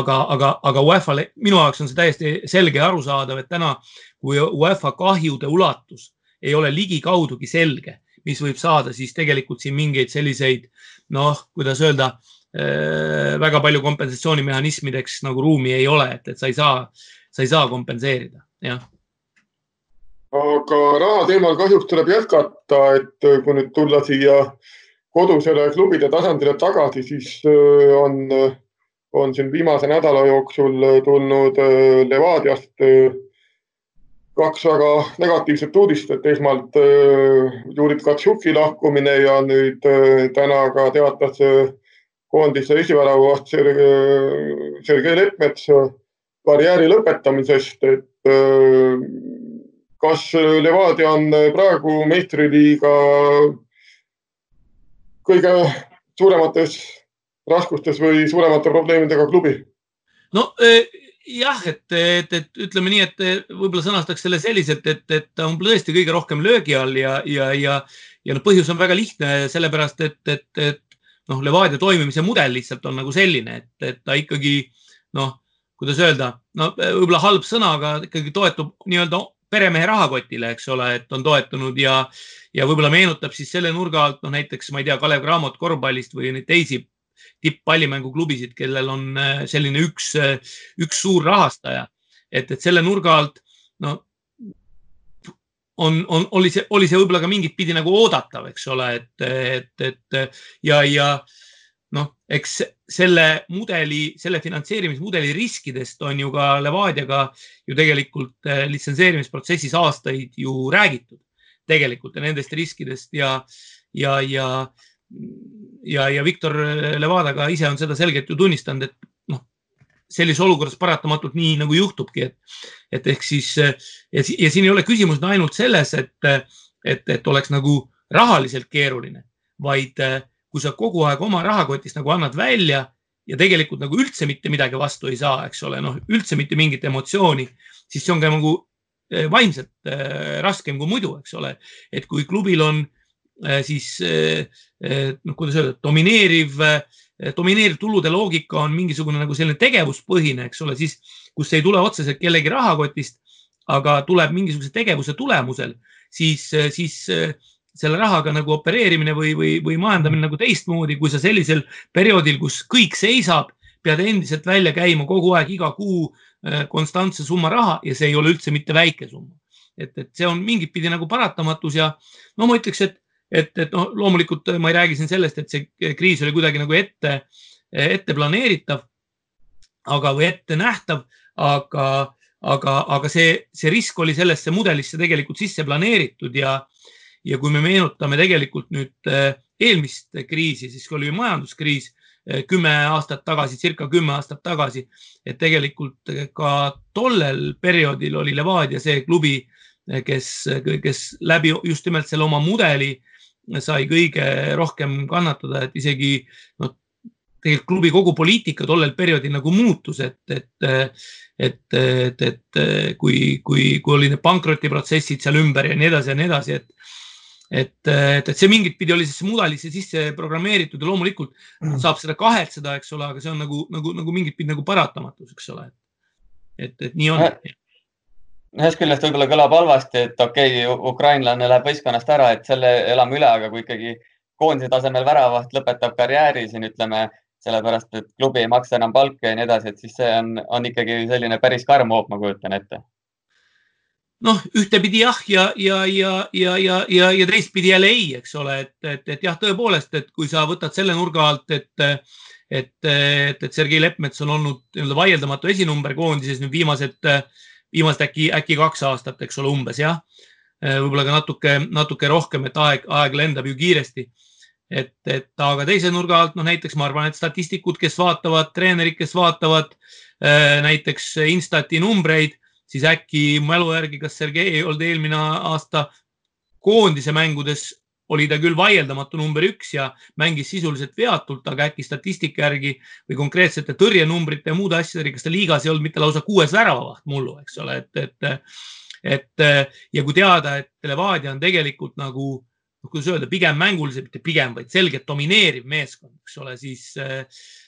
aga, aga, aga UEFA-le, minu jaoks on see täiesti selge ja arusaadav, et täna, kui UEFA kahjude ulatus ei ole ligikaudugi selge mis võib saada, siis tegelikult siin mingeid selliseid noh, kuidas öelda, äh, väga palju kompensatsioonimehhanismideks nagu ruumi ei ole, et, et sa ei saa, sa ei saa kompenseerida, jah. Aga raha teemal kahjuks tuleb jätkata, et kui nüüd tulla siia kodusele klubide tasandile tagasi, siis äh, on, on siin viimase nädala jooksul tulnud äh, Levadiast kaks väga negatiivset uudist, et esmalt äh, Judith Katsuki lahkumine ja nüüd äh, täna ka teatas äh, koondise esiväravaht Sergei Leppmets karjääri lõpetamisest, et kas Levadia on praegu meistriliiga kõige suuremates raskustes või suuremate probleemidega klubi? no jah, et, et, et ütleme nii, et võib-olla sõnastaks selle selliselt, et, et ta on tõesti kõige rohkem löögi all ja, ja, ja, ja noh, põhjus on väga lihtne, sellepärast et, et, et noh, Levadia toimimise mudel lihtsalt on nagu selline, et, et ta ikkagi noh, kuidas öelda, no võib-olla halb sõna, aga ikkagi toetub nii-öelda peremehe rahakotile, eks ole, et on toetunud ja, ja võib-olla meenutab siis selle nurga alt, noh näiteks ma ei tea, Kalev Cramot korvpallist või neid teisi tipppallimänguklubisid, kellel on äh, selline üks, äh, üks suur rahastaja. et, et selle nurga alt, no on, on, oli see, oli see võib-olla ka mingit pidi nagu oodatav, eks ole, et, et, et ja, ja noh, eks selle mudeli, selle finantseerimismudeli riskidest on ju ka Levadiaga ju tegelikult äh, litsenseerimisprotsessis aastaid ju räägitud tegelikult ja nendest riskidest ja, ja, ja ja, ja Viktor Levada ka ise on seda selgelt ju tunnistanud, et noh, sellises olukorras paratamatult nii nagu juhtubki, et, et ehk siis ja, ja siin ei ole küsimus ainult selles, et, et, et oleks nagu rahaliselt keeruline, vaid kui sa kogu aeg oma rahakotist nagu annad välja ja tegelikult nagu üldse mitte midagi vastu ei saa, eks ole, noh, üldse mitte mingit emotsiooni, siis see on ka nagu vaimselt äh, raskem kui muidu, eks ole. et kui klubil on äh, siis äh, noh, kuidas öelda, domineeriv, domineeriv tulude loogika on mingisugune nagu selline tegevuspõhine, eks ole, siis kus ei tule otseselt kellegi rahakotist, aga tuleb mingisuguse tegevuse tulemusel, siis, siis selle rahaga nagu opereerimine või, või, või majandamine nagu teistmoodi, kui sa sellisel perioodil, kus kõik seisab, pead endiselt välja käima kogu aeg iga kuu konstantse summa raha ja see ei ole üldse mitte väike summa. et, et see on mingit pidi nagu paratamatus ja no ma ütleks, et et, et noh, loomulikult ma ei räägi siin sellest, et see kriis oli kuidagi nagu ette, ette planeeritav, aga, või ette nähtav, aga, aga, aga see, see risk oli sellesse mudelisse tegelikult sisse planeeritud ja, ja kui me meenutame tegelikult nüüd äh, eelmist kriisi, siis oli majanduskriis äh, kümme aastat tagasi, circa kümme aastat tagasi, et tegelikult ka tollel perioodil oli Levadia see klubi, äh, kes, kes läbi just nimelt selle oma mudeli sai kõige rohkem kannatada, et isegi noh, tegelikult klubi kogu poliitika tollel perioodil nagu muutus, et, et, et, et, et kui, kui, kui oli need pankrotiprotsessid seal ümber ja nii edasi ja nii edasi, et, et, et, et see mingit pidi oli siis mudelisse sisse programmeeritud ja loomulikult mm. saab seda kahetseda, eks ole, aga see on nagu, nagu, nagu mingit pidi nagu paratamatus, eks ole. et, et nii on ühest küljest võib-olla kõlab halvasti, et okei okay,, ukrainlane läheb võistkonnast ära, et selle elame üle, aga kui ikkagi koondise tasemel väravaht lõpetab karjääri siin, ütleme sellepärast et klubi ei maksa enam palka ja nii edasi, et siis see on, on ikkagi selline päris karm hoop, ma kujutan ette. noh, ühtepidi jah, ja, ja, ja, ja, ja, ja, ja teistpidi jälle ei, eks ole, et, et, et jah, tõepoolest, et kui sa võtad selle nurga alt, et, et, et, et Sergei Leppmets on olnud nii-öelda vaieldamatu esinumber koondises nüüd viimased, viimased äkki, äkki kaks aastat, eks ole, umbes jah. võib-olla ka natuke, natuke rohkem, et aeg, aeg lendab ju kiiresti et, et aga teise nurga alt, noh näiteks ma arvan, et statistikud, kes vaatavad, treenerid, kes vaatavad äh, näiteks Instati numbreid, siis äkki mälu järgi, kas Sergei ei olnud eelmine aasta koondise mängudes oli ta küll vaieldamatu number üks ja mängis sisuliselt veatult, aga äkki statistika järgi või konkreetsete tõrjenumbrite ja muude asjadega, kas ta liigas ei olnud mitte lausa kuues väravavaht mullu, eks ole, et, et, et ja kui teada, et Levadia on tegelikult nagu noh, kuidas öelda, pigem mänguliselt, mitte pigem, vaid selgelt domineeriv meeskond, eks ole, siis,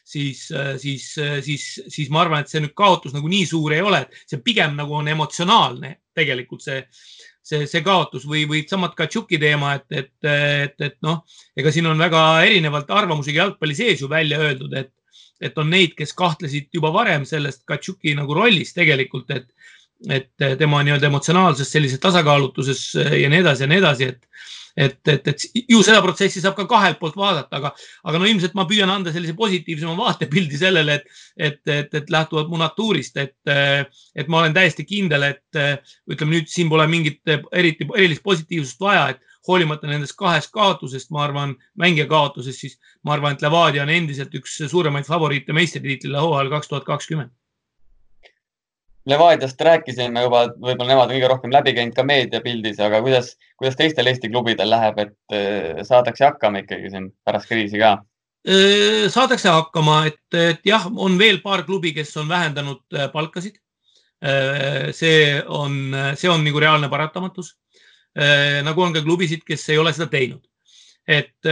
siis, siis, siis, siis ma arvan, et see nüüd kaotus nagu nii suur ei ole, see pigem nagu on emotsionaalne tegelikult see, see, see kaotus või, või samad Katšuki teema, et, et, et, et noh, ega siin on väga erinevalt arvamusi jalgpalli sees ju välja öeldud, et, et on neid, kes kahtlesid juba varem sellest Katšuki nagu rollis tegelikult, et, et tema nii-öelda emotsionaalses sellises tasakaalutuses ja nii edasi ja nii edasi, et et, et, et ju seda protsessi saab ka kahelt poolt vaadata, aga, aga no ilmselt ma püüan anda sellise positiivsema vaatepildi sellele, et, et, et, et lähtuvalt mu natuurist, et, et ma olen täiesti kindel, et ütleme nüüd siin pole mingit eriti erilist positiivsust vaja, et hoolimata nendest kahest kaotusest, ma arvan, mängija kaotusest, siis ma arvan, et Levadia on endiselt üks suuremaid favoriite meistritiitlile hooajal kaks tuhat kakskümmend Levadiast rääkisime juba, võib-olla nemad on kõige rohkem läbi käinud ka meediapildis, aga kuidas, kuidas teistel Eesti klubidel läheb, et äh, saadakse hakkama ikkagi siin pärast kriisi ka? Äh, saadakse hakkama, et, et jah, on veel paar klubi, kes on vähendanud äh, palkasid. see on, see on nagu reaalne paratamatus. nagu on ka klubisid, kes ei ole seda teinud. et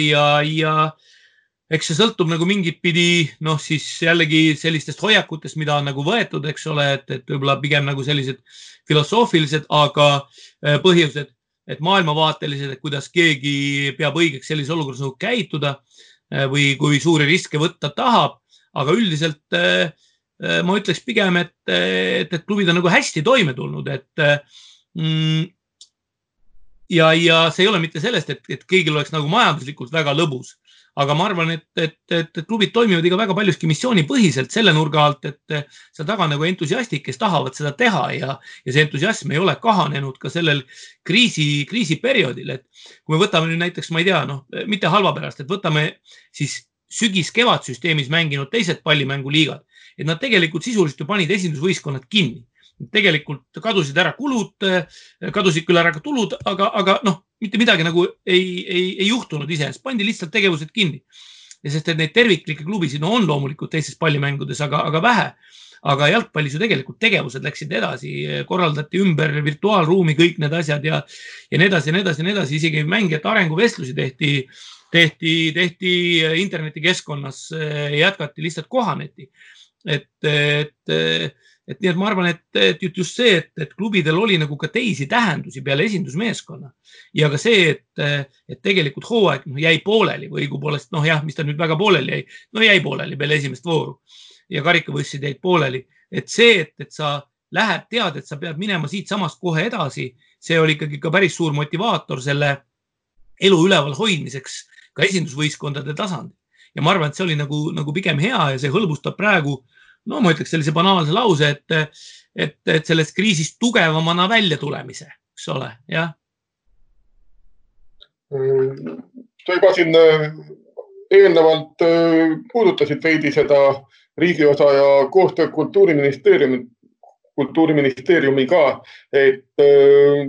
ja, ja eks see sõltub nagu mingit pidi noh, siis jällegi sellistest hoiakutest, mida on nagu võetud, eks ole, et, et võib-olla pigem nagu sellised filosoofilised, aga äh, põhjused, et maailmavaatelised, et kuidas keegi peab õigeks sellises olukorras nagu käituda äh, või kui suuri riske võtta tahab. aga üldiselt äh, ma ütleks pigem, et, et, et klubid on nagu hästi toime tulnud, et mm, ja, ja see ei ole mitte sellest, et, et kõigil oleks nagu majanduslikult väga lõbus aga ma arvan, et, et, et, klubid toimivad ikka väga paljuski missioonipõhiselt selle nurga alt, et seal taga nagu entusiastid, kes tahavad seda teha ja, ja see entusiasm ei ole kahanenud ka sellel kriisi, kriisiperioodil, et kui me võtame nüüd näiteks, ma ei tea, noh, mitte halva pärast, et võtame siis sügis-kevad süsteemis mänginud teised pallimänguliigad, et nad tegelikult sisuliselt ju panid esindusvõistkonnad kinni. Tegelikult kadusid ära kulud, kadusid küll ära ka tulud, aga, aga noh, mitte midagi nagu ei, ei, ei juhtunud iseenesest, pandi lihtsalt tegevused kinni. sest, et neid terviklikke klubisid no, on loomulikult teistes pallimängudes, aga, aga vähe. aga jalgpallis ju tegelikult tegevused läksid edasi, korraldati ümber virtuaalruumi kõik need asjad ja, ja nii edasi ja nii edasi ja nii edasi, isegi mängijate arenguvestlusi tehti, tehti, tehti internetikeskkonnas, jätkati lihtsalt kohaneti. et, et et nii et ma arvan, et, et just see, et, et klubidel oli nagu ka teisi tähendusi peale esindusmeeskonna. Ja ka see, et, et tegelikult hooaeg noh, jäi pooleli või õigupoolest noh, jah, mis ta nüüd väga pooleli jäi, no jäi pooleli peale esimest vooru. Ja karikavõistlused jäid pooleli, et see, et, et sa lähed, tead, et sa pead minema siitsamast kohe edasi, see oli ikkagi ka päris suur motivaator selle elu üleval hoidmiseks ka esindusvõistkondade tasandil. Ja ma arvan, et see oli nagu, nagu pigem hea ja see hõlbustab praegu no ma ütleks sellise banaalse lause, et, et, et sellest kriisist tugevamana välja tulemise, eks ole, jah. sa juba siin äh, eelnevalt äh, puudutasid veidi seda riigiosa ja koostöö kultuuriministeeriumi, kultuuriministeeriumiga, et äh,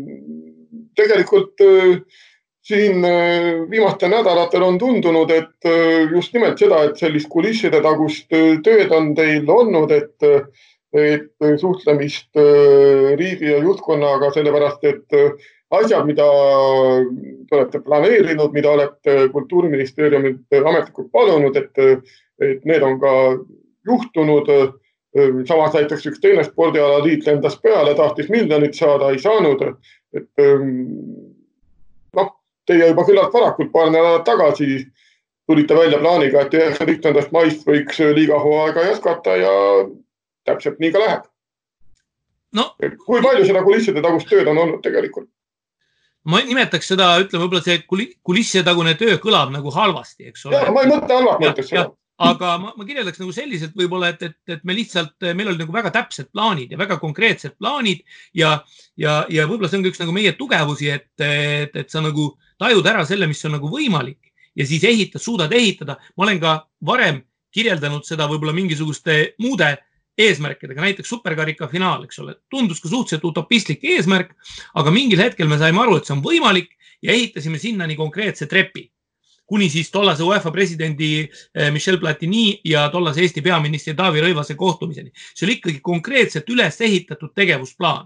tegelikult siin viimastel nädalatel on tundunud, et just nimelt seda, et sellist kulisside tagust tööd on teil olnud, et et suhtlemist äh, riigi ja juhtkonnaga, sellepärast et äh, asjad, mida te olete planeerinud, mida olete Kultuuriministeeriumilt ametlikult palunud, et, et need on ka juhtunud. samas näiteks üks teine spordialaliit lendas peale, tahtis miljonit saada, ei saanud. et teie juba küllalt varakult, paar nädalat tagasi tulite välja plaaniga, et üheksateistkümnendast maist võiks liiga hooaega jätkata ja täpselt nii ka läheb no,. kui palju seda kulisside tagust tööd on olnud tegelikult? ma nimetaks seda, ütleme võib-olla see kulisside tagune töö kõlab nagu halvasti, eks ole. ma ei mõtle halvas mõttes seda aga ma, ma kirjeldaks nagu selliselt võib-olla, et, et, et me lihtsalt, meil olid nagu väga täpsed plaanid ja väga konkreetsed plaanid ja, ja, ja võib-olla see on ka üks nagu meie tugevusi, et, et, et sa nagu tajud ära selle, mis on nagu võimalik ja siis ehitad, suudad ehitada. ma olen ka varem kirjeldanud seda võib-olla mingisuguste muude eesmärkidega, näiteks superkarika finaal, eks ole, tundus ka suhteliselt utopistlik eesmärk, aga mingil hetkel me saime aru, et see on võimalik ja ehitasime sinnani konkreetse trepi kuni siis tollase UEFA presidendi eh, Michel Platini ja tollase Eesti peaministri Taavi Rõivase kohtumiseni. see oli ikkagi konkreetselt üles ehitatud tegevusplaan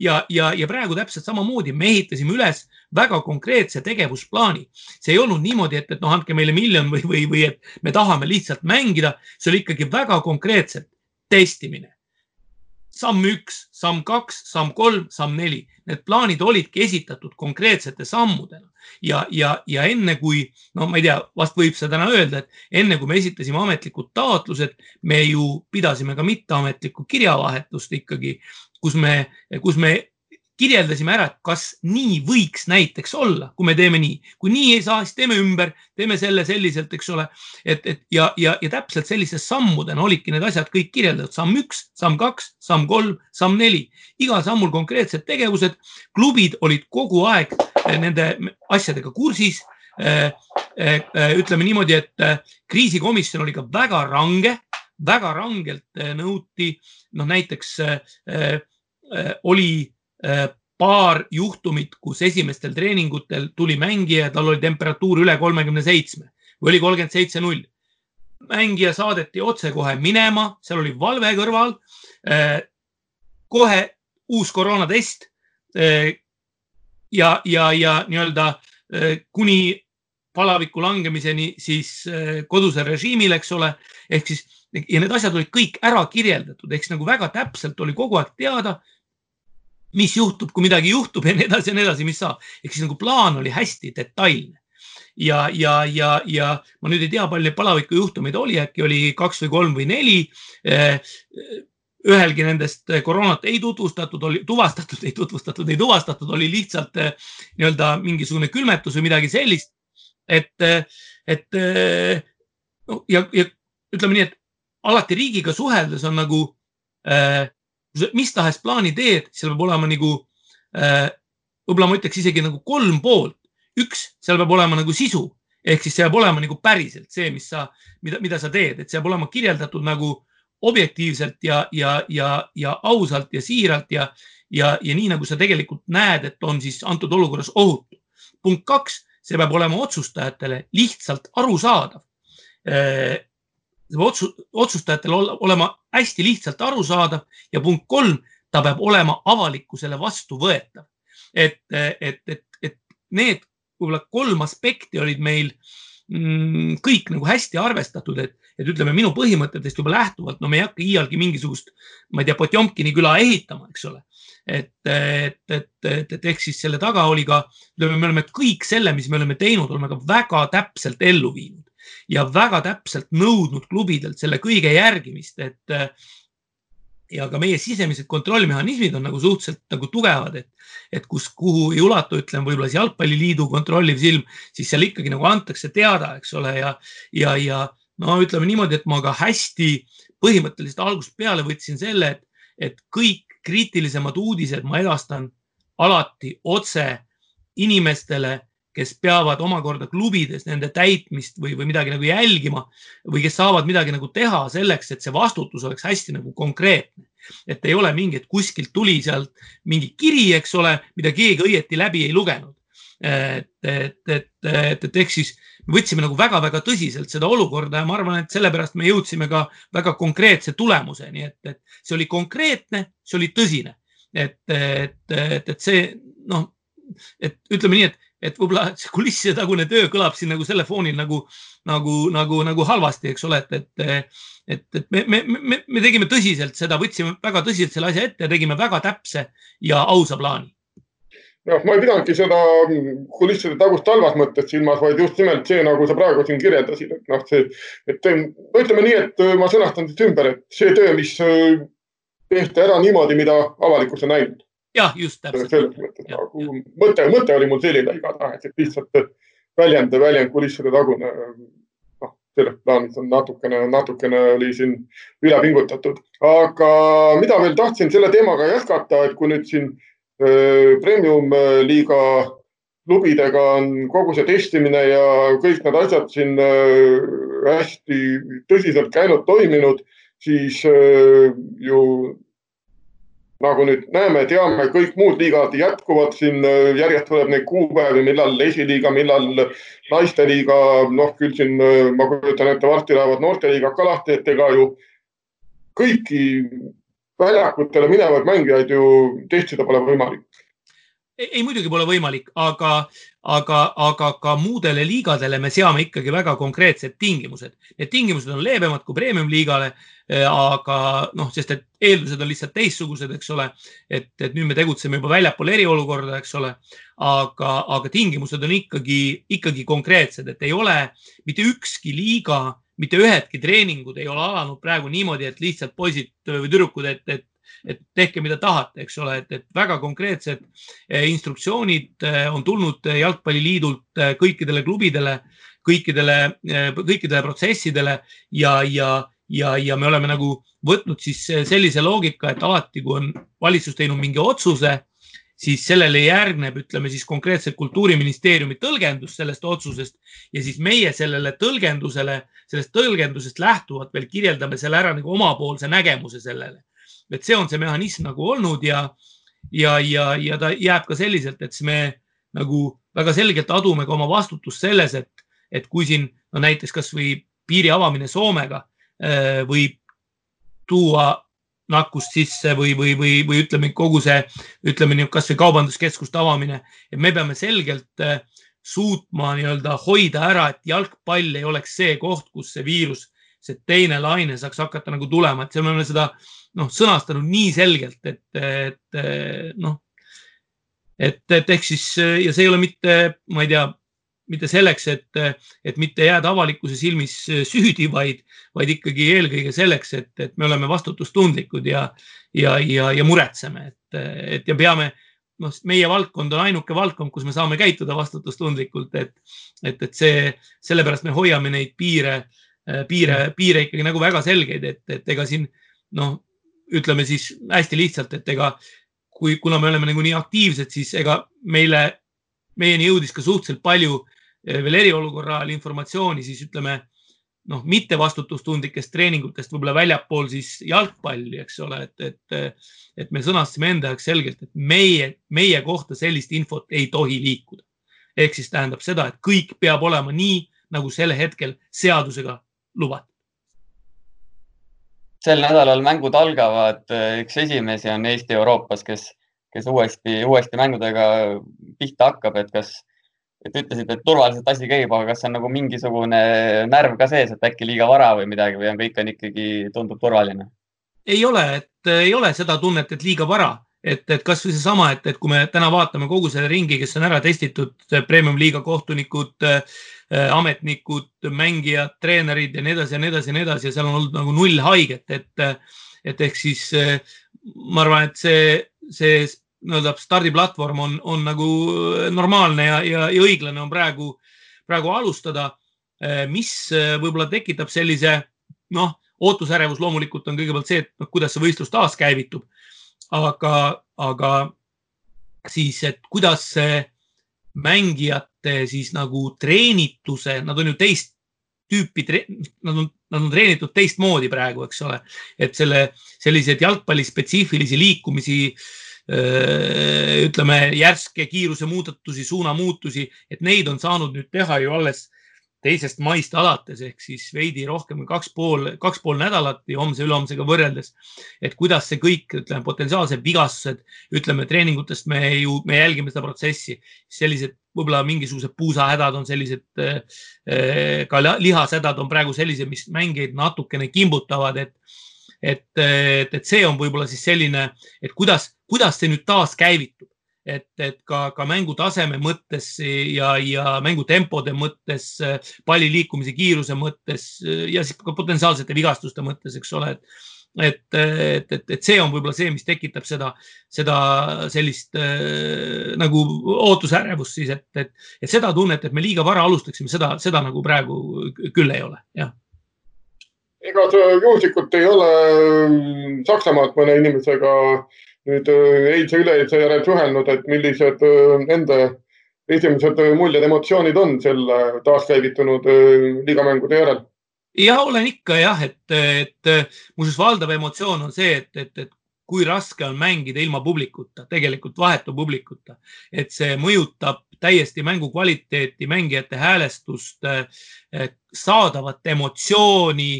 ja, ja, ja praegu täpselt samamoodi me ehitasime üles väga konkreetse tegevusplaani. see ei olnud niimoodi, et, et noh, andke meile miljon või, või, või et me tahame lihtsalt mängida, see oli ikkagi väga konkreetselt testimine. samm üks, samm kaks, samm kolm, samm neli, need plaanid olidki esitatud konkreetsete sammudena ja, ja, ja enne kui, no ma ei tea, vast võib seda täna öelda, et enne kui me esitasime ametlikud taotlused, me ju pidasime ka mitteametlikku kirjavahetust ikkagi, kus me, kus me kirjeldasime ära, et kas nii võiks näiteks olla, kui me teeme nii, kui nii ei saa, siis teeme ümber, teeme selle selliselt, eks ole. et, et ja, ja, ja täpselt sellise sammudena olidki need asjad kõik kirjeldatud, samm üks, samm kaks, samm kolm, samm neli, igal sammul konkreetsed tegevused. klubid olid kogu aeg eh, nende asjadega kursis. Eh, eh, ütleme niimoodi, et kriisikomisjon oli ka väga range, väga rangelt nõuti, noh näiteks oli paar juhtumit, kus esimestel treeningutel tuli mängija, tal oli temperatuur üle kolmekümne seitsme või oli kolmkümmend seitse null. mängija saadeti otsekohe minema, seal oli valve kõrval. Äh, kohe uus koroonatest. Äh, ja, ja, ja nii-öelda kuni palaviku langemiseni siis kodusel režiimil, eks ole, ehk siis ja need asjad olid kõik ära kirjeldatud, ehk siis nagu väga täpselt oli kogu aeg teada mis juhtub, kui midagi juhtub ja nii edasi ja nii edasi, mis saab. ehk siis nagu plaan oli hästi detailne. ja, ja, ja, ja ma nüüd ei tea, palju neid palaviku juhtumeid oli, äkki oli kaks või kolm või neli. Eh, ühelgi nendest koroonat ei tutvustatud, oli tuvastatud, (laughs) ei tutvustatud, ei tuvastatud, oli lihtsalt eh, nii-öelda mingisugune külmetus või midagi sellist. et, eh, et no, ja, ja ütleme nii, et alati riigiga suheldes on nagu äh, kui sa mis tahes plaani teed, seal peab olema nagu äh,, võib-olla ma ütleks isegi nagu kolm poolt. üks, seal peab olema nagu sisu ehk siis see peab olema nagu päriselt see, mis sa, mida, mida sa teed, et see peab olema kirjeldatud nagu objektiivselt ja, ja, ja, ja ausalt ja siiralt ja, ja, ja nii nagu sa tegelikult näed, et on siis antud olukorras ohutu. punkt kaks, see peab olema otsustajatele lihtsalt arusaadav äh, otsustajatel olema hästi lihtsalt arusaadav ja punkt kolm, ta peab olema avalikkusele vastuvõetav. et, et, et, et need võib-olla kolm aspekti olid meil mm, kõik nagu hästi arvestatud, et, et ütleme minu põhimõtetest juba lähtuvalt, no me ei hakka iialgi mingisugust, ma ei tea, Potjomkini küla ehitama, eks ole. et, et, et, et, et ehk siis selle taga oli ka, ütleme, me oleme kõik selle, mis me oleme teinud, oleme ka väga täpselt ellu viinud ja väga täpselt nõudnud klubidelt selle kõige järgimist, et äh, ja ka meie sisemised kontrollmehhanismid on nagu suhteliselt nagu tugevad, et, et kus, kuhu ei ulatu, ütleme võib-olla see jalgpalliliidu kontrolliv silm, siis seal ikkagi nagu antakse teada, eks ole, ja, ja, ja no ütleme niimoodi, et ma ka hästi põhimõtteliselt algusest peale võtsin selle, et, et kõik kriitilisemad uudised ma edastan alati otse inimestele, kes peavad omakorda klubides nende täitmist või, või midagi nagu jälgima või kes saavad midagi nagu teha selleks, et see vastutus oleks hästi nagu konkreetne. et ei ole mingi, et kuskilt tuli sealt mingi kiri, eks ole, mida keegi õieti läbi ei lugenud. et, et, et, et, et ehk siis me võtsime nagu väga-väga tõsiselt seda olukorda ja ma arvan, et sellepärast me jõudsime ka väga konkreetse tulemuseni, et, et see oli konkreetne, see oli tõsine, et, et, et, et see noh, et ütleme nii, et, et võib-olla (laughs) see kulisside tagune töö kõlab siin nagu selle foonil nagu, nagu, nagu, nagu halvasti, eks ole, et, et, et, et me, me, me, me tegime tõsiselt seda, võtsime väga tõsiselt selle asja ette ja tegime väga täpse ja ausa plaani noh, ma ei pidanudki seda kulisside tagust halvas mõttes silmas, vaid just nimelt see, nagu sa praegu siin kirjeldasid, et noh, see, et no ütleme nii, et ma sõnastan siis ümber, et see töö, mis äh, tehti ära niimoodi, mida avalikkus on näinud. Jah, just täpselt. selles mõttes nagu mõte, mõte oli mul selline igatahes, et lihtsalt väljend, väljend kulisside tagune. noh, selles plaanis on natukene, natukene oli siin üle pingutatud, aga mida veel tahtsin selle teemaga jätkata, et kui nüüd siin premium-liiga klubidega on kogu see testimine ja kõik need asjad siin hästi tõsiselt käinud, toiminud, siis ju nagu nüüd näeme, teame, kõik muud liigad jätkuvad siin, järjest tuleb neid kuupäevi, millal esiliiga, millal naisteliiga, noh küll siin ma kujutan ette, varsti lähevad noorteliigad ka lahti, et ega ju kõiki väljakutele minevaid mängijaid ju testida pole võimalik. Ei, muidugi pole võimalik, aga, aga, aga ka muudele liigadele me seame ikkagi väga konkreetsed tingimused. Need tingimused on leebemad kui premium-liigale, eh, aga noh, sest et eeldused on lihtsalt teistsugused, eks ole. et, et nüüd me tegutseme juba väljapool eriolukorda, eks ole. aga, aga tingimused on ikkagi, ikkagi konkreetsed, et ei ole mitte ükski liiga mitte ühedki treeningud ei ole alanud praegu niimoodi, et lihtsalt poisid või tüdrukud, et, et, et tehke, mida tahate, eks ole, et, et väga konkreetsed eh, instruktsioonid eh, on tulnud Jalgpalliliidult eh, kõikidele klubidele, kõikidele, kõikidele protsessidele ja, ja, ja, ja me oleme nagu võtnud siis sellise loogika, et alati, kui on valitsus teinud mingi otsuse siis sellele järgneb, ütleme siis konkreetselt kultuuriministeeriumi tõlgendus sellest otsusest ja siis meie sellele tõlgendusele, sellest tõlgendusest lähtuvalt veel kirjeldame selle ära nagu omapoolse nägemuse sellele. Et see on see mehhanism nagu olnud ja, ja, ja, ja ta jääb ka selliselt, et siis me nagu väga selgelt adume ka oma vastutust selles, et, et kui siin no näiteks kasvõi piiri avamine Soomega äh, võib tuua nakkust sisse või, või, või, või ütleme kogu see, ütleme nii, kasvõi kaubanduskeskuste avamine, et me peame selgelt äh, suutma nii-öelda hoida ära, et jalgpall ei oleks see koht, kus see viirus, see teine laine saaks hakata nagu tulema, et seal me oleme seda noh, sõnastanud nii selgelt, et, et noh, et, et ehk siis ja see ei ole mitte, ma ei tea, mitte selleks, et, et mitte jääda avalikkuse silmis süüdi, vaid, vaid ikkagi eelkõige selleks, et, et me oleme vastutustundlikud ja, ja, ja, ja muretseme, et, et ja peame, noh, meie valdkond on ainuke valdkond, kus me saame käituda vastutustundlikult, et, et, et see, sellepärast me hoiame neid piire, piire, piire ikkagi nagu väga selgeid, et, et ega siin noh, ütleme siis hästi lihtsalt, et ega kui, kuna me oleme nagu nii aktiivsed, siis ega meile, meieni jõudis ka suhteliselt palju veel eriolukorra ajal informatsiooni, siis ütleme noh, mitte vastutustundlikest treeningutest võib-olla väljapool siis jalgpalli, eks ole, et, et, et me sõnastasime enda jaoks selgelt, et meie, meie kohta sellist infot ei tohi liikuda. ehk siis tähendab seda, et kõik peab olema nii, nagu sel hetkel seadusega lubatud. sel nädalal mängud algavad, üks esimesi on Eesti Euroopas, kes, kes uuesti, uuesti mängudega pihta hakkab, et kas et ütlesid, et turvaliselt asi käib, aga kas on nagu mingisugune närv ka sees, et äkki liiga vara või midagi või on kõik on ikkagi, tundub turvaline? ei ole, et ei ole seda tunnet, et liiga vara, et, et kasvõi seesama, et, et kui me täna vaatame kogu selle ringi, kes on ära testitud, premium liiga kohtunikud äh,, ametnikud, mängijad, treenerid ja nii edasi ja nii edasi ja nii edasi ja seal on olnud nagu null haiget, et, et ehk siis äh, ma arvan, et see, see nii-öelda stardiplatvorm on, on nagu normaalne ja, ja, ja õiglane on praegu, praegu alustada. Äh, mis võib-olla tekitab sellise noh, ootusärevus loomulikult on kõigepealt see, et noh, kuidas see võistlus taaskäivitub. Aga, aga siis, et kuidas see mängijate siis nagu treenituse, nad on ju teist tüüpi, nad on, nad on treenitud teistmoodi praegu, eks ole, et selle, selliseid jalgpallispetsiifilisi liikumisi ütleme järske kiiruse muudatusi, suunamuutusi, et neid on saanud nüüd teha ju alles teisest maist alates ehk siis veidi rohkem kui kaks pool, kaks pool nädalat ja homse-ülehomsega võrreldes. et kuidas see kõik, ütleme, potentsiaalsed vigastused, ütleme treeningutest me ju, me jälgime seda protsessi, sellised võib-olla mingisugused puusahädad on sellised, eh, ka lihashädad on praegu sellised, mis mängijaid natukene kimbutavad, et et, et, et see on võib-olla siis selline, et kuidas, kuidas see nüüd taaskäivitub et, et ka, ka mängutaseme mõttes ja, ja mängutempode mõttes, palli liikumise kiiruse mõttes ja siis ka potentsiaalsete vigastuste mõttes, eks ole, et et, et, et, et see on võib-olla see, mis tekitab seda, seda sellist äh, nagu ootusärevust siis, et, et, et seda tunnet, et me liiga vara alustaksime, seda, seda nagu praegu küll ei ole, jah. Ega juhuslikult ei ole Saksamaalt mõne inimesega nüüd äh, eilse-üleeilse järel suhelnud, et millised äh, nende esimesed äh, muljed, emotsioonid on selle taaskäivitunud liigamängude järel? ja olen ikka jah, et, et muuseas valdav emotsioon on see, et, et, et kui raske on mängida ilma publikuta, tegelikult vahetu publikuta, et see mõjutab täiesti mängu kvaliteeti, mängijate häälestust, saadavat emotsiooni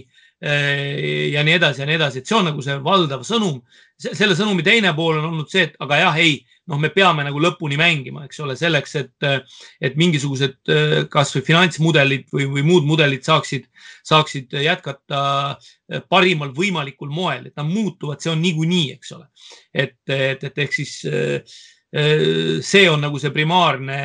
ja nii edasi ja nii edasi, et see on nagu see valdav sõnum selle sõnumi teine pool on olnud see, et aga jah, ei, noh, me peame nagu lõpuni mängima, eks ole, selleks, et, et mingisugused kasvõi finantsmudelid või, või muud mudelid saaksid, saaksid jätkata parimal võimalikul moel, et nad muutuvad, see on niikuinii, eks ole. et, et, et ehk siis Äh, see on nagu see primaarne,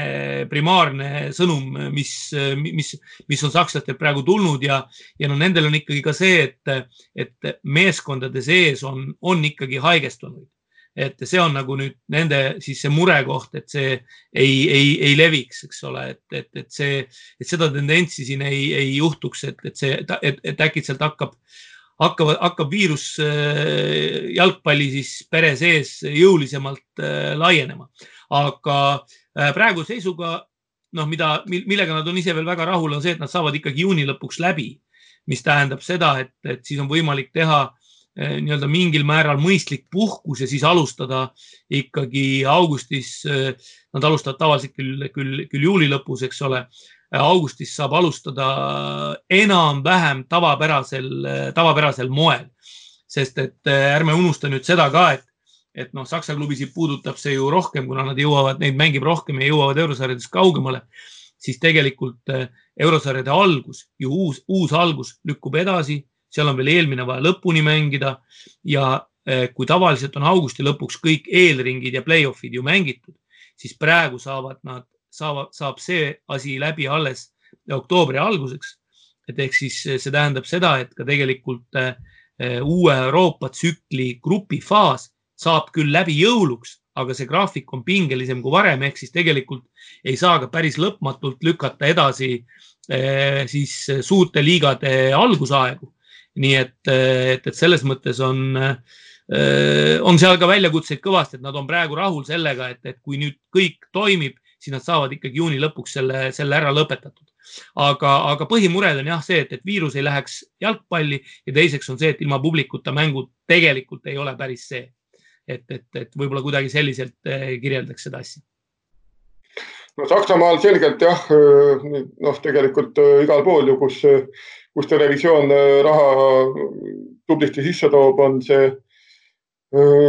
primaarne sõnum, mis, mis, mis on sakslastelt praegu tulnud ja, ja no nendel on ikkagi ka see, et, et meeskondade sees on, on ikkagi haigestunuid. et see on nagu nüüd nende siis see murekoht, et see ei, ei, ei leviks, eks ole, et, et, et see, et seda tendentsi siin ei, ei juhtuks, et, et see, et, et äkitselt hakkab hakkavad, hakkab viirus äh, jalgpalli siis pere sees jõulisemalt äh, laienema. aga äh, praeguse seisuga noh, mida, millega nad on ise veel väga rahul, on see, et nad saavad ikkagi juuni lõpuks läbi, mis tähendab seda, et, et siis on võimalik teha nii-öelda mingil määral mõistlik puhkus ja siis alustada ikkagi augustis. Nad alustavad tavaliselt küll, küll, küll juuli lõpus, eks ole, augustis saab alustada enam-vähem tavapärasel, tavapärasel moel. sest et äh, ärme unusta nüüd seda ka, et, et noh, Saksa klubisid puudutab see ju rohkem, kuna nad jõuavad, neid mängib rohkem ja jõuavad eurosarjadest kaugemale, siis tegelikult äh, eurosarjade algus ju uus, uus algus lükkub edasi, seal on veel eelmine vaja lõpuni mängida ja äh, kui tavaliselt on augusti lõpuks kõik eelringid ja play-off'id ju mängitud, siis praegu saavad nad saavad, saab see asi läbi alles oktoobri alguseks. et ehk siis see tähendab seda, et ka tegelikult eh, uue Euroopa tsükli grupifaas saab küll läbi jõuluks, aga see graafik on pingelisem kui varem, ehk siis tegelikult ei saa ka päris lõpmatult lükata edasi eh, siis suurte liigade algusaegu. nii et, et, et selles mõttes on, eh, on seal ka väljakutseid kõvasti, et nad on praegu rahul sellega, et, et kui nüüd kõik toimib, siis nad saavad ikkagi juuni lõpuks selle, selle ära lõpetatud. aga, aga põhimured on jah see, et, et viirus ei läheks jalgpalli ja teiseks on see, et ilma publikuta mängud tegelikult ei ole päris see. et, et, et võib-olla kuidagi selliselt eh, kirjeldaks seda asja no Saksamaal selgelt jah, eh, noh, tegelikult eh, igal pool ju, kus, kus televisioon raha tublisti sisse toob, on see Äh,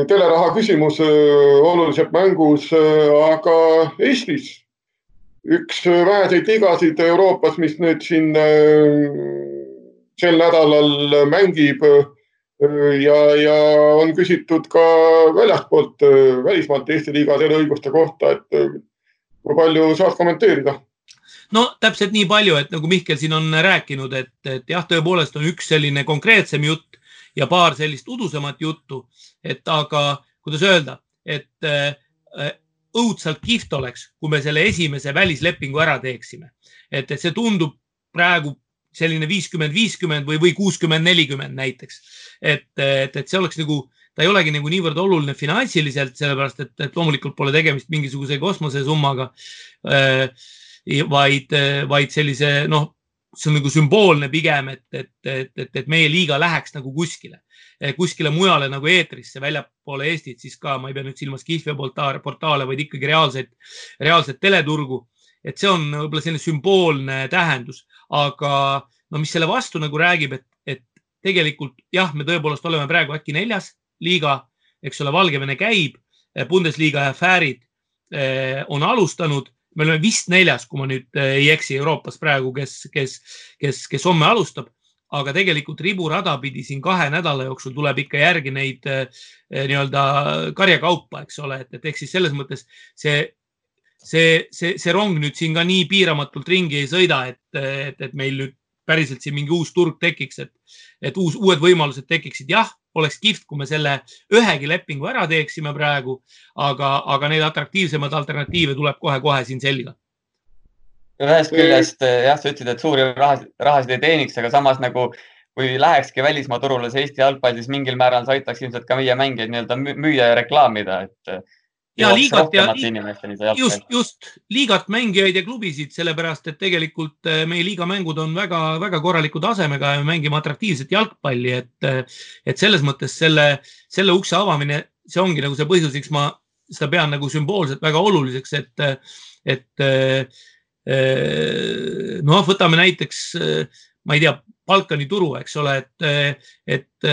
teleraha küsimus oluliselt mängus, aga Eestis üks väheseid ligasid Euroopas, mis nüüd siin sel nädalal mängib ja, ja on küsitud ka väljastpoolt välismaalt Eesti liiga teleõiguste kohta, et kui palju saad kommenteerida? no täpselt nii palju, et nagu Mihkel siin on rääkinud, et, et jah, tõepoolest on üks selline konkreetsem jutt ja paar sellist udusemat juttu, et aga kuidas öelda, et äh, õudselt kihvt oleks, kui me selle esimese välislepingu ära teeksime. et, et see tundub praegu selline viiskümmend, viiskümmend või, või kuuskümmend, nelikümmend näiteks. et, et, et see oleks nagu, ta ei olegi nagu niivõrd oluline finantsiliselt, sellepärast et, et loomulikult pole tegemist mingisuguse kosmosesummaga. vaid, vaid sellise noh, see on nagu sümboolne pigem, et, et, et, et, et meie liiga läheks nagu kuskile, kuskile mujale nagu eetrisse väljapoole Eestit, siis ka ma ei pea nüüd silmas Kihvia portaale, vaid ikkagi reaalseid, reaalset teleturgu. Et see on võib-olla selline sümboolne tähendus, aga no mis selle vastu nagu räägib, et, et tegelikult jah, me tõepoolest oleme praegu äkki neljas liiga, eks ole, Valgevene käib, Bundesliga ja Fäärid eh, on alustanud, me oleme vist neljas, kui ma nüüd eh, ei eksi Euroopas praegu, kes, kes, kes, kes homme alustab aga tegelikult riburada pidi siin kahe nädala jooksul tuleb ikka järgi neid eh, nii-öelda karjakaupa, eks ole, et, et ehk siis selles mõttes see see, see, see rong nüüd siin ka nii piiramatult ringi ei sõida, et, et, et meil nüüd päriselt siin mingi uus turg tekiks, et, et uus, uued võimalused tekiksid. jah, oleks kihvt, kui me selle ühegi lepingu ära teeksime praegu, aga, aga neid atraktiivsemaid alternatiive tuleb kohe-kohe siin selga. ühest küljest jah, sa ütlesid, et suuri rahasid, rahasid ei teeniks, aga samas nagu kui lähekski välismaa turule see Eesti jalgpall, siis mingil määral see aitaks ilmselt ka meie mängijaid nii-öelda müüa ja reklaamida, et ja liigat ja just, just. Liigat mängijaid ja klubisid, sellepärast et tegelikult eh, meie liiga mängud on väga-väga korraliku tasemega ja me mängime atraktiivset jalgpalli, et, eh, et selles mõttes selle, selle ukse avamine, see ongi nagu see põhjus, miks ma seda pean nagu sümboolselt väga oluliseks, et, et eh, noh, võtame näiteks, ma ei tea, Balkani turu, eks ole, et, et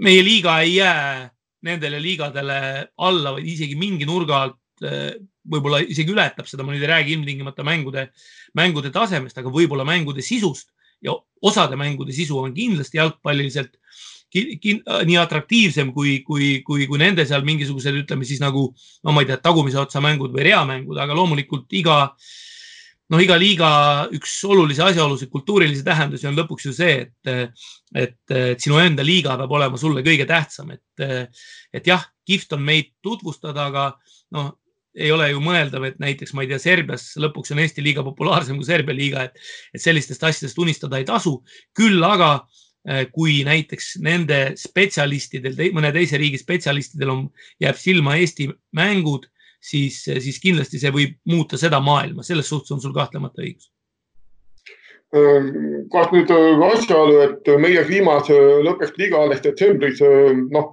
meie liiga ei jää nendele liigadele alla, vaid isegi mingi nurga alt eh, võib-olla isegi ületab seda, ma nüüd ei räägi ilmtingimata mängude, mängude tasemest, aga võib-olla mängude sisust ja osade mängude sisu on kindlasti jalgpalliliselt nii atraktiivsem kui, kui, kui, kui nende seal mingisugused, ütleme siis nagu, no ma ei tea, tagumise otsa mängud või reamängud, aga loomulikult iga äh, noh, iga liiga üks olulisi asjaolusid, kultuurilisi tähendusi on lõpuks ju see, et, et, et sinu enda liiga peab olema sulle kõige tähtsam, et, et jah, kihvt on meid tutvustada, aga noh, ei ole ju mõeldav, et näiteks ma ei tea, Serbias lõpuks on Eesti liiga populaarsem kui Serbia liiga, et, et sellistest asjadest unistada ei tasu. küll aga eh, kui näiteks nende spetsialistidel, mõne teise riigi spetsialistidel on, jääb silma Eesti mängud siis, siis kindlasti see võib muuta seda maailma, selles suhtes on sul kahtlemata õigus. Ehm, kas nüüd äh, asjaolu, et meie kliimas äh, lõpeks liiga alles detsembris, äh, noh,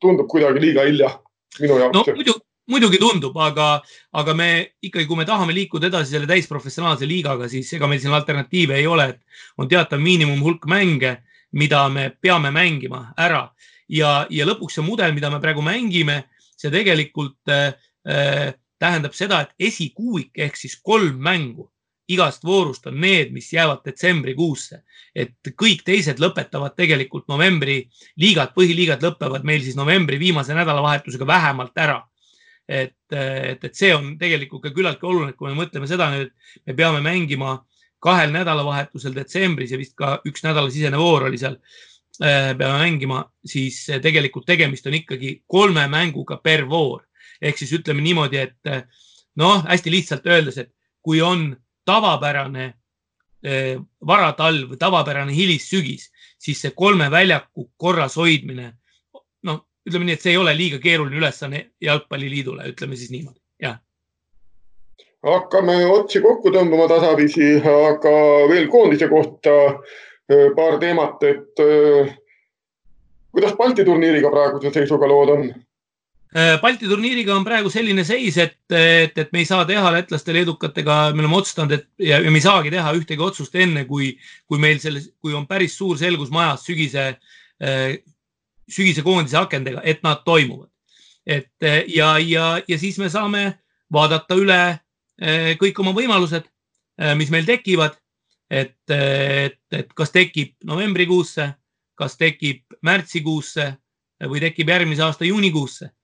tundub kuidagi liiga hilja minu jaoks no,. muidu, muidugi tundub, aga, aga me ikkagi, kui me tahame liikuda edasi selle täisprofessionaalse liigaga, siis ega meil siin alternatiive ei ole, et on teatav miinimumhulk mänge, mida me peame mängima ära ja, ja lõpuks see mudel, mida me praegu mängime, see tegelikult äh, Äh, tähendab seda, et esikuuik ehk siis kolm mängu igast voorust on need, mis jäävad detsembrikuusse, et kõik teised lõpetavad tegelikult novembri liigad, põhiliigad lõpevad meil siis novembri viimase nädalavahetusega vähemalt ära. et, et, et see on tegelikult ka küllaltki oluline, kui me mõtleme seda nüüd, me peame mängima kahel nädalavahetusel detsembris ja vist ka üks nädalasisene voor oli seal. Äh, peame mängima, siis tegelikult tegemist on ikkagi kolme mänguga per voor ehk siis ütleme niimoodi, et eh, noh, hästi lihtsalt öeldes, et kui on tavapärane eh, varatalv tavapärane hilissügis, siis see kolme väljaku korras hoidmine, noh, ütleme nii, et see ei ole liiga keeruline ülesanne jalgpalliliidule, ütleme siis niimoodi, jah hakkame otsi kokku tõmbama tasapisi, aga veel koondise kohta eh, paar teemat, et kuidas Balti turniiriga praeguse seisuga lood on? Äh, Balti turniiriga on praegu selline seis, et, et, et me ei saa teha lätlaste, leedukatega, me oleme otsustanud, et ja, ja me ei saagi teha ühtegi otsust enne, kui, kui meil selles, kui on päris suur selgus majas sügise, äh, sügise koondise akendega, et nad toimuvad. et ja, ja, ja siis me saame vaadata üle äh, kõik oma võimalused, mis meil tekivad. et, et, et kas tekib novembrikuusse, kas tekib märtsikuusse või tekib järgmise aasta juunikuusse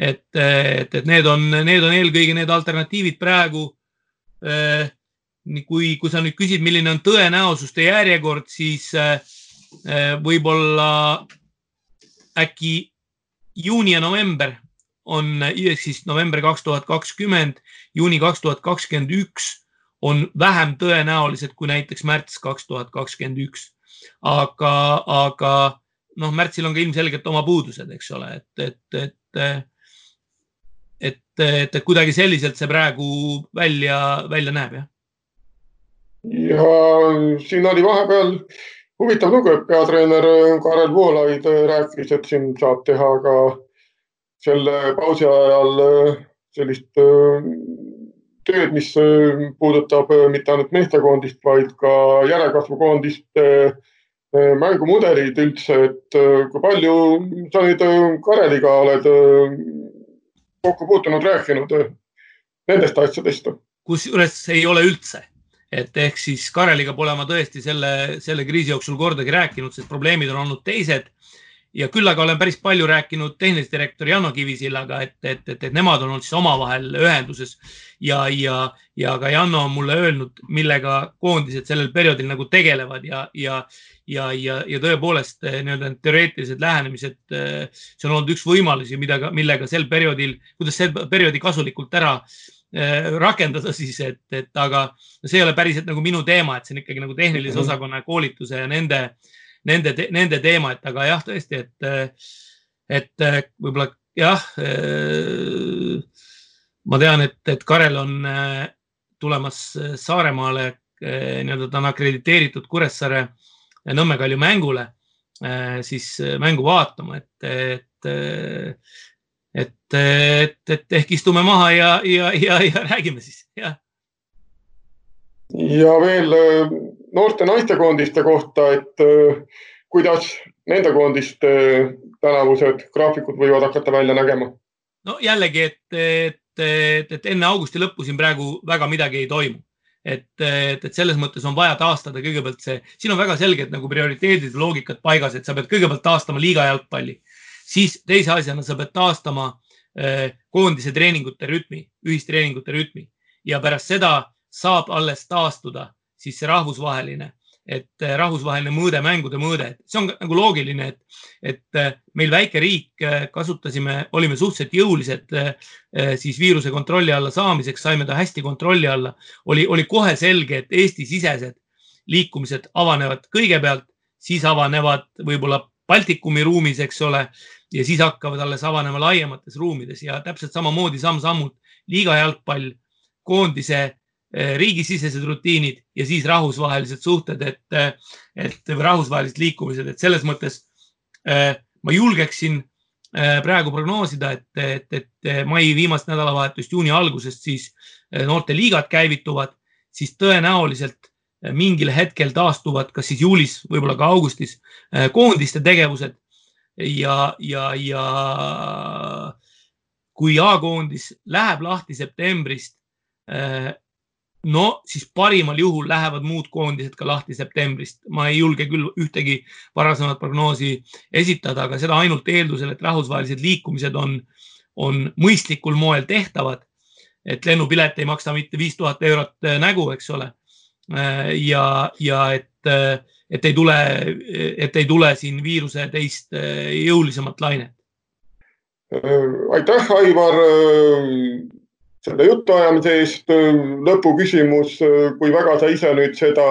et, et, et need on, need on eelkõige need alternatiivid praegu. Kui, kui sa nüüd küsid, milline on tõenäosuste järjekord, siis võib-olla äkki juuni ja november on siis november kaks tuhat kakskümmend, juuni kaks tuhat kakskümmend üks on vähem tõenäolised kui näiteks märts kaks tuhat kakskümmend üks. aga, aga noh, märtsil on ka ilmselgelt oma puudused, eks ole, et, et, et, et, et, et kuidagi selliselt see praegu välja, välja näeb, jah. ja siin oli vahepeal huvitav lugu, et peatreener Karel Voolaid rääkis, et siin saab teha ka selle pausi ajal sellist tööd, mis äh, puudutab äh, mitte ainult meestekoondist, vaid ka järelkasvukoondiste äh, mängumudelid üldse, et kui palju sa nüüd Kareliga oled kokku puutunud, rääkinud nendest asjadest? kusjuures ei ole üldse, et ehk siis Kareliga pole ma tõesti selle, selle kriisi jooksul kordagi rääkinud, sest probleemid on olnud teised ja küll aga olen päris palju rääkinud tehnilise direktori Janno Kivisillaga, et, et, et, et nemad on olnud siis omavahel ühenduses ja, ja, ja ka Janno on mulle öelnud, millega koondised sellel perioodil nagu tegelevad ja, ja, ja, ja, ja tõepoolest eh, nii-öelda teoreetilised lähenemised, eh, see on olnud üks võimalusi, mida, millega sel perioodil, kuidas sel perioodi kasulikult ära eh, rakendada siis, et, et aga see ei ole päriselt nagu minu teema, et see on ikkagi nagu tehnilise mhm. osakonna koolituse ja nende äh, nende, nende teema, et aga jah, tõesti, et, et võib-olla jah. ma tean, et, et Karel on tulemas Saaremaale, nii-öelda ta on akrediteeritud Kuressaare Nõmme Kalju mängule, siis mängu vaatama, et, et et, et, et ehk istume maha ja, ja, ja, ja räägime siis, jah. ja veel noorte naistekoondiste kohta, et äh, kuidas nende koondiste äh, tänavused graafikud võivad hakata välja nägema? no jällegi, et, et, et, et enne augusti lõppu siin praegu väga midagi ei toimu. et, et, et selles mõttes on vaja taastada kõigepealt see, siin on väga selged nagu prioriteedid ja loogikad paigas, et sa pead kõigepealt taastama liiga jalgpalli, siis teise asjana sa pead taastama eh, koondise treeningute rütmi, ühistreeningute rütmi ja pärast seda saab alles taastuda siis see rahvusvaheline, et äh, rahvusvaheline mõõde, mängude mõõde, see on nagu loogiline, et, et äh, meil väike riik äh, kasutasime, olime suhteliselt jõulised siis viiruse kontrolli alla saamiseks, saime ta hästi kontrolli alla. oli, oli kohe selge, et Eesti-sisesed liikumised avanevad kõigepealt, siis avanevad võib-olla Baltikumi ruumis, eks ole, ja siis hakkavad alles avanema laiemates ruumides ja täpselt samamoodi samm-sammult liiga jalgpall, koondise Eh, riigisisesed rutiinid ja siis rahvusvahelised suhted, et, eh, et rahvusvahelised liikumised, et selles mõttes eh, ma julgeksin praegu prognoosida, et, et, et mai viimast nädalavahetust, juuni algusest siis noorteliigad käivituvad, siis tõenäoliselt mingil hetkel taastuvad, kas siis juulis, võib-olla ka augustis koondiste tegevused. Ja, ja, ja kui A-koondis läheb lahti septembrist no siis parimal juhul lähevad muud koondised ka lahti septembrist. ma ei julge küll ühtegi varasemat prognoosi esitada, aga seda ainult eeldusel, et rahvusvahelised liikumised on, on mõistlikul moel tehtavad. et lennupilet ei maksa mitte viis tuhat eurot äh, nägu, eks ole. Äh, ja, ja et, äh, et ei tule, et ei tule siin viiruse teist jõulisemat lainet. aitäh, Aivar selle jutuajamise eest. lõpuküsimus, kui väga sa ise nüüd seda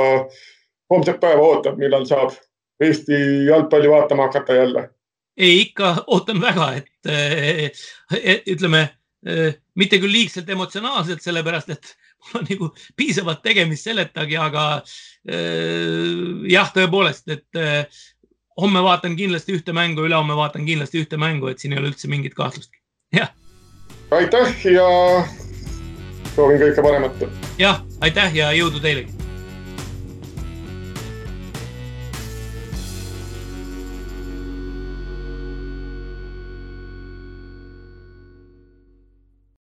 homset päeva ootad, millal saab Eesti jalgpalli vaatama hakata jälle? ei, ikka ootan väga, et ütleme mitte küll liigselt emotsionaalselt, sellepärast et mul on nagu piisavalt tegemist seletagi, aga jah, tõepoolest, et homme vaatan kindlasti ühte mängu, ülehomme vaatan kindlasti ühte mängu, et siin ei ole üldse mingit kahtlustki. jah aitäh ja soovin kõike paremat. jah, aitäh ja jõudu teilegi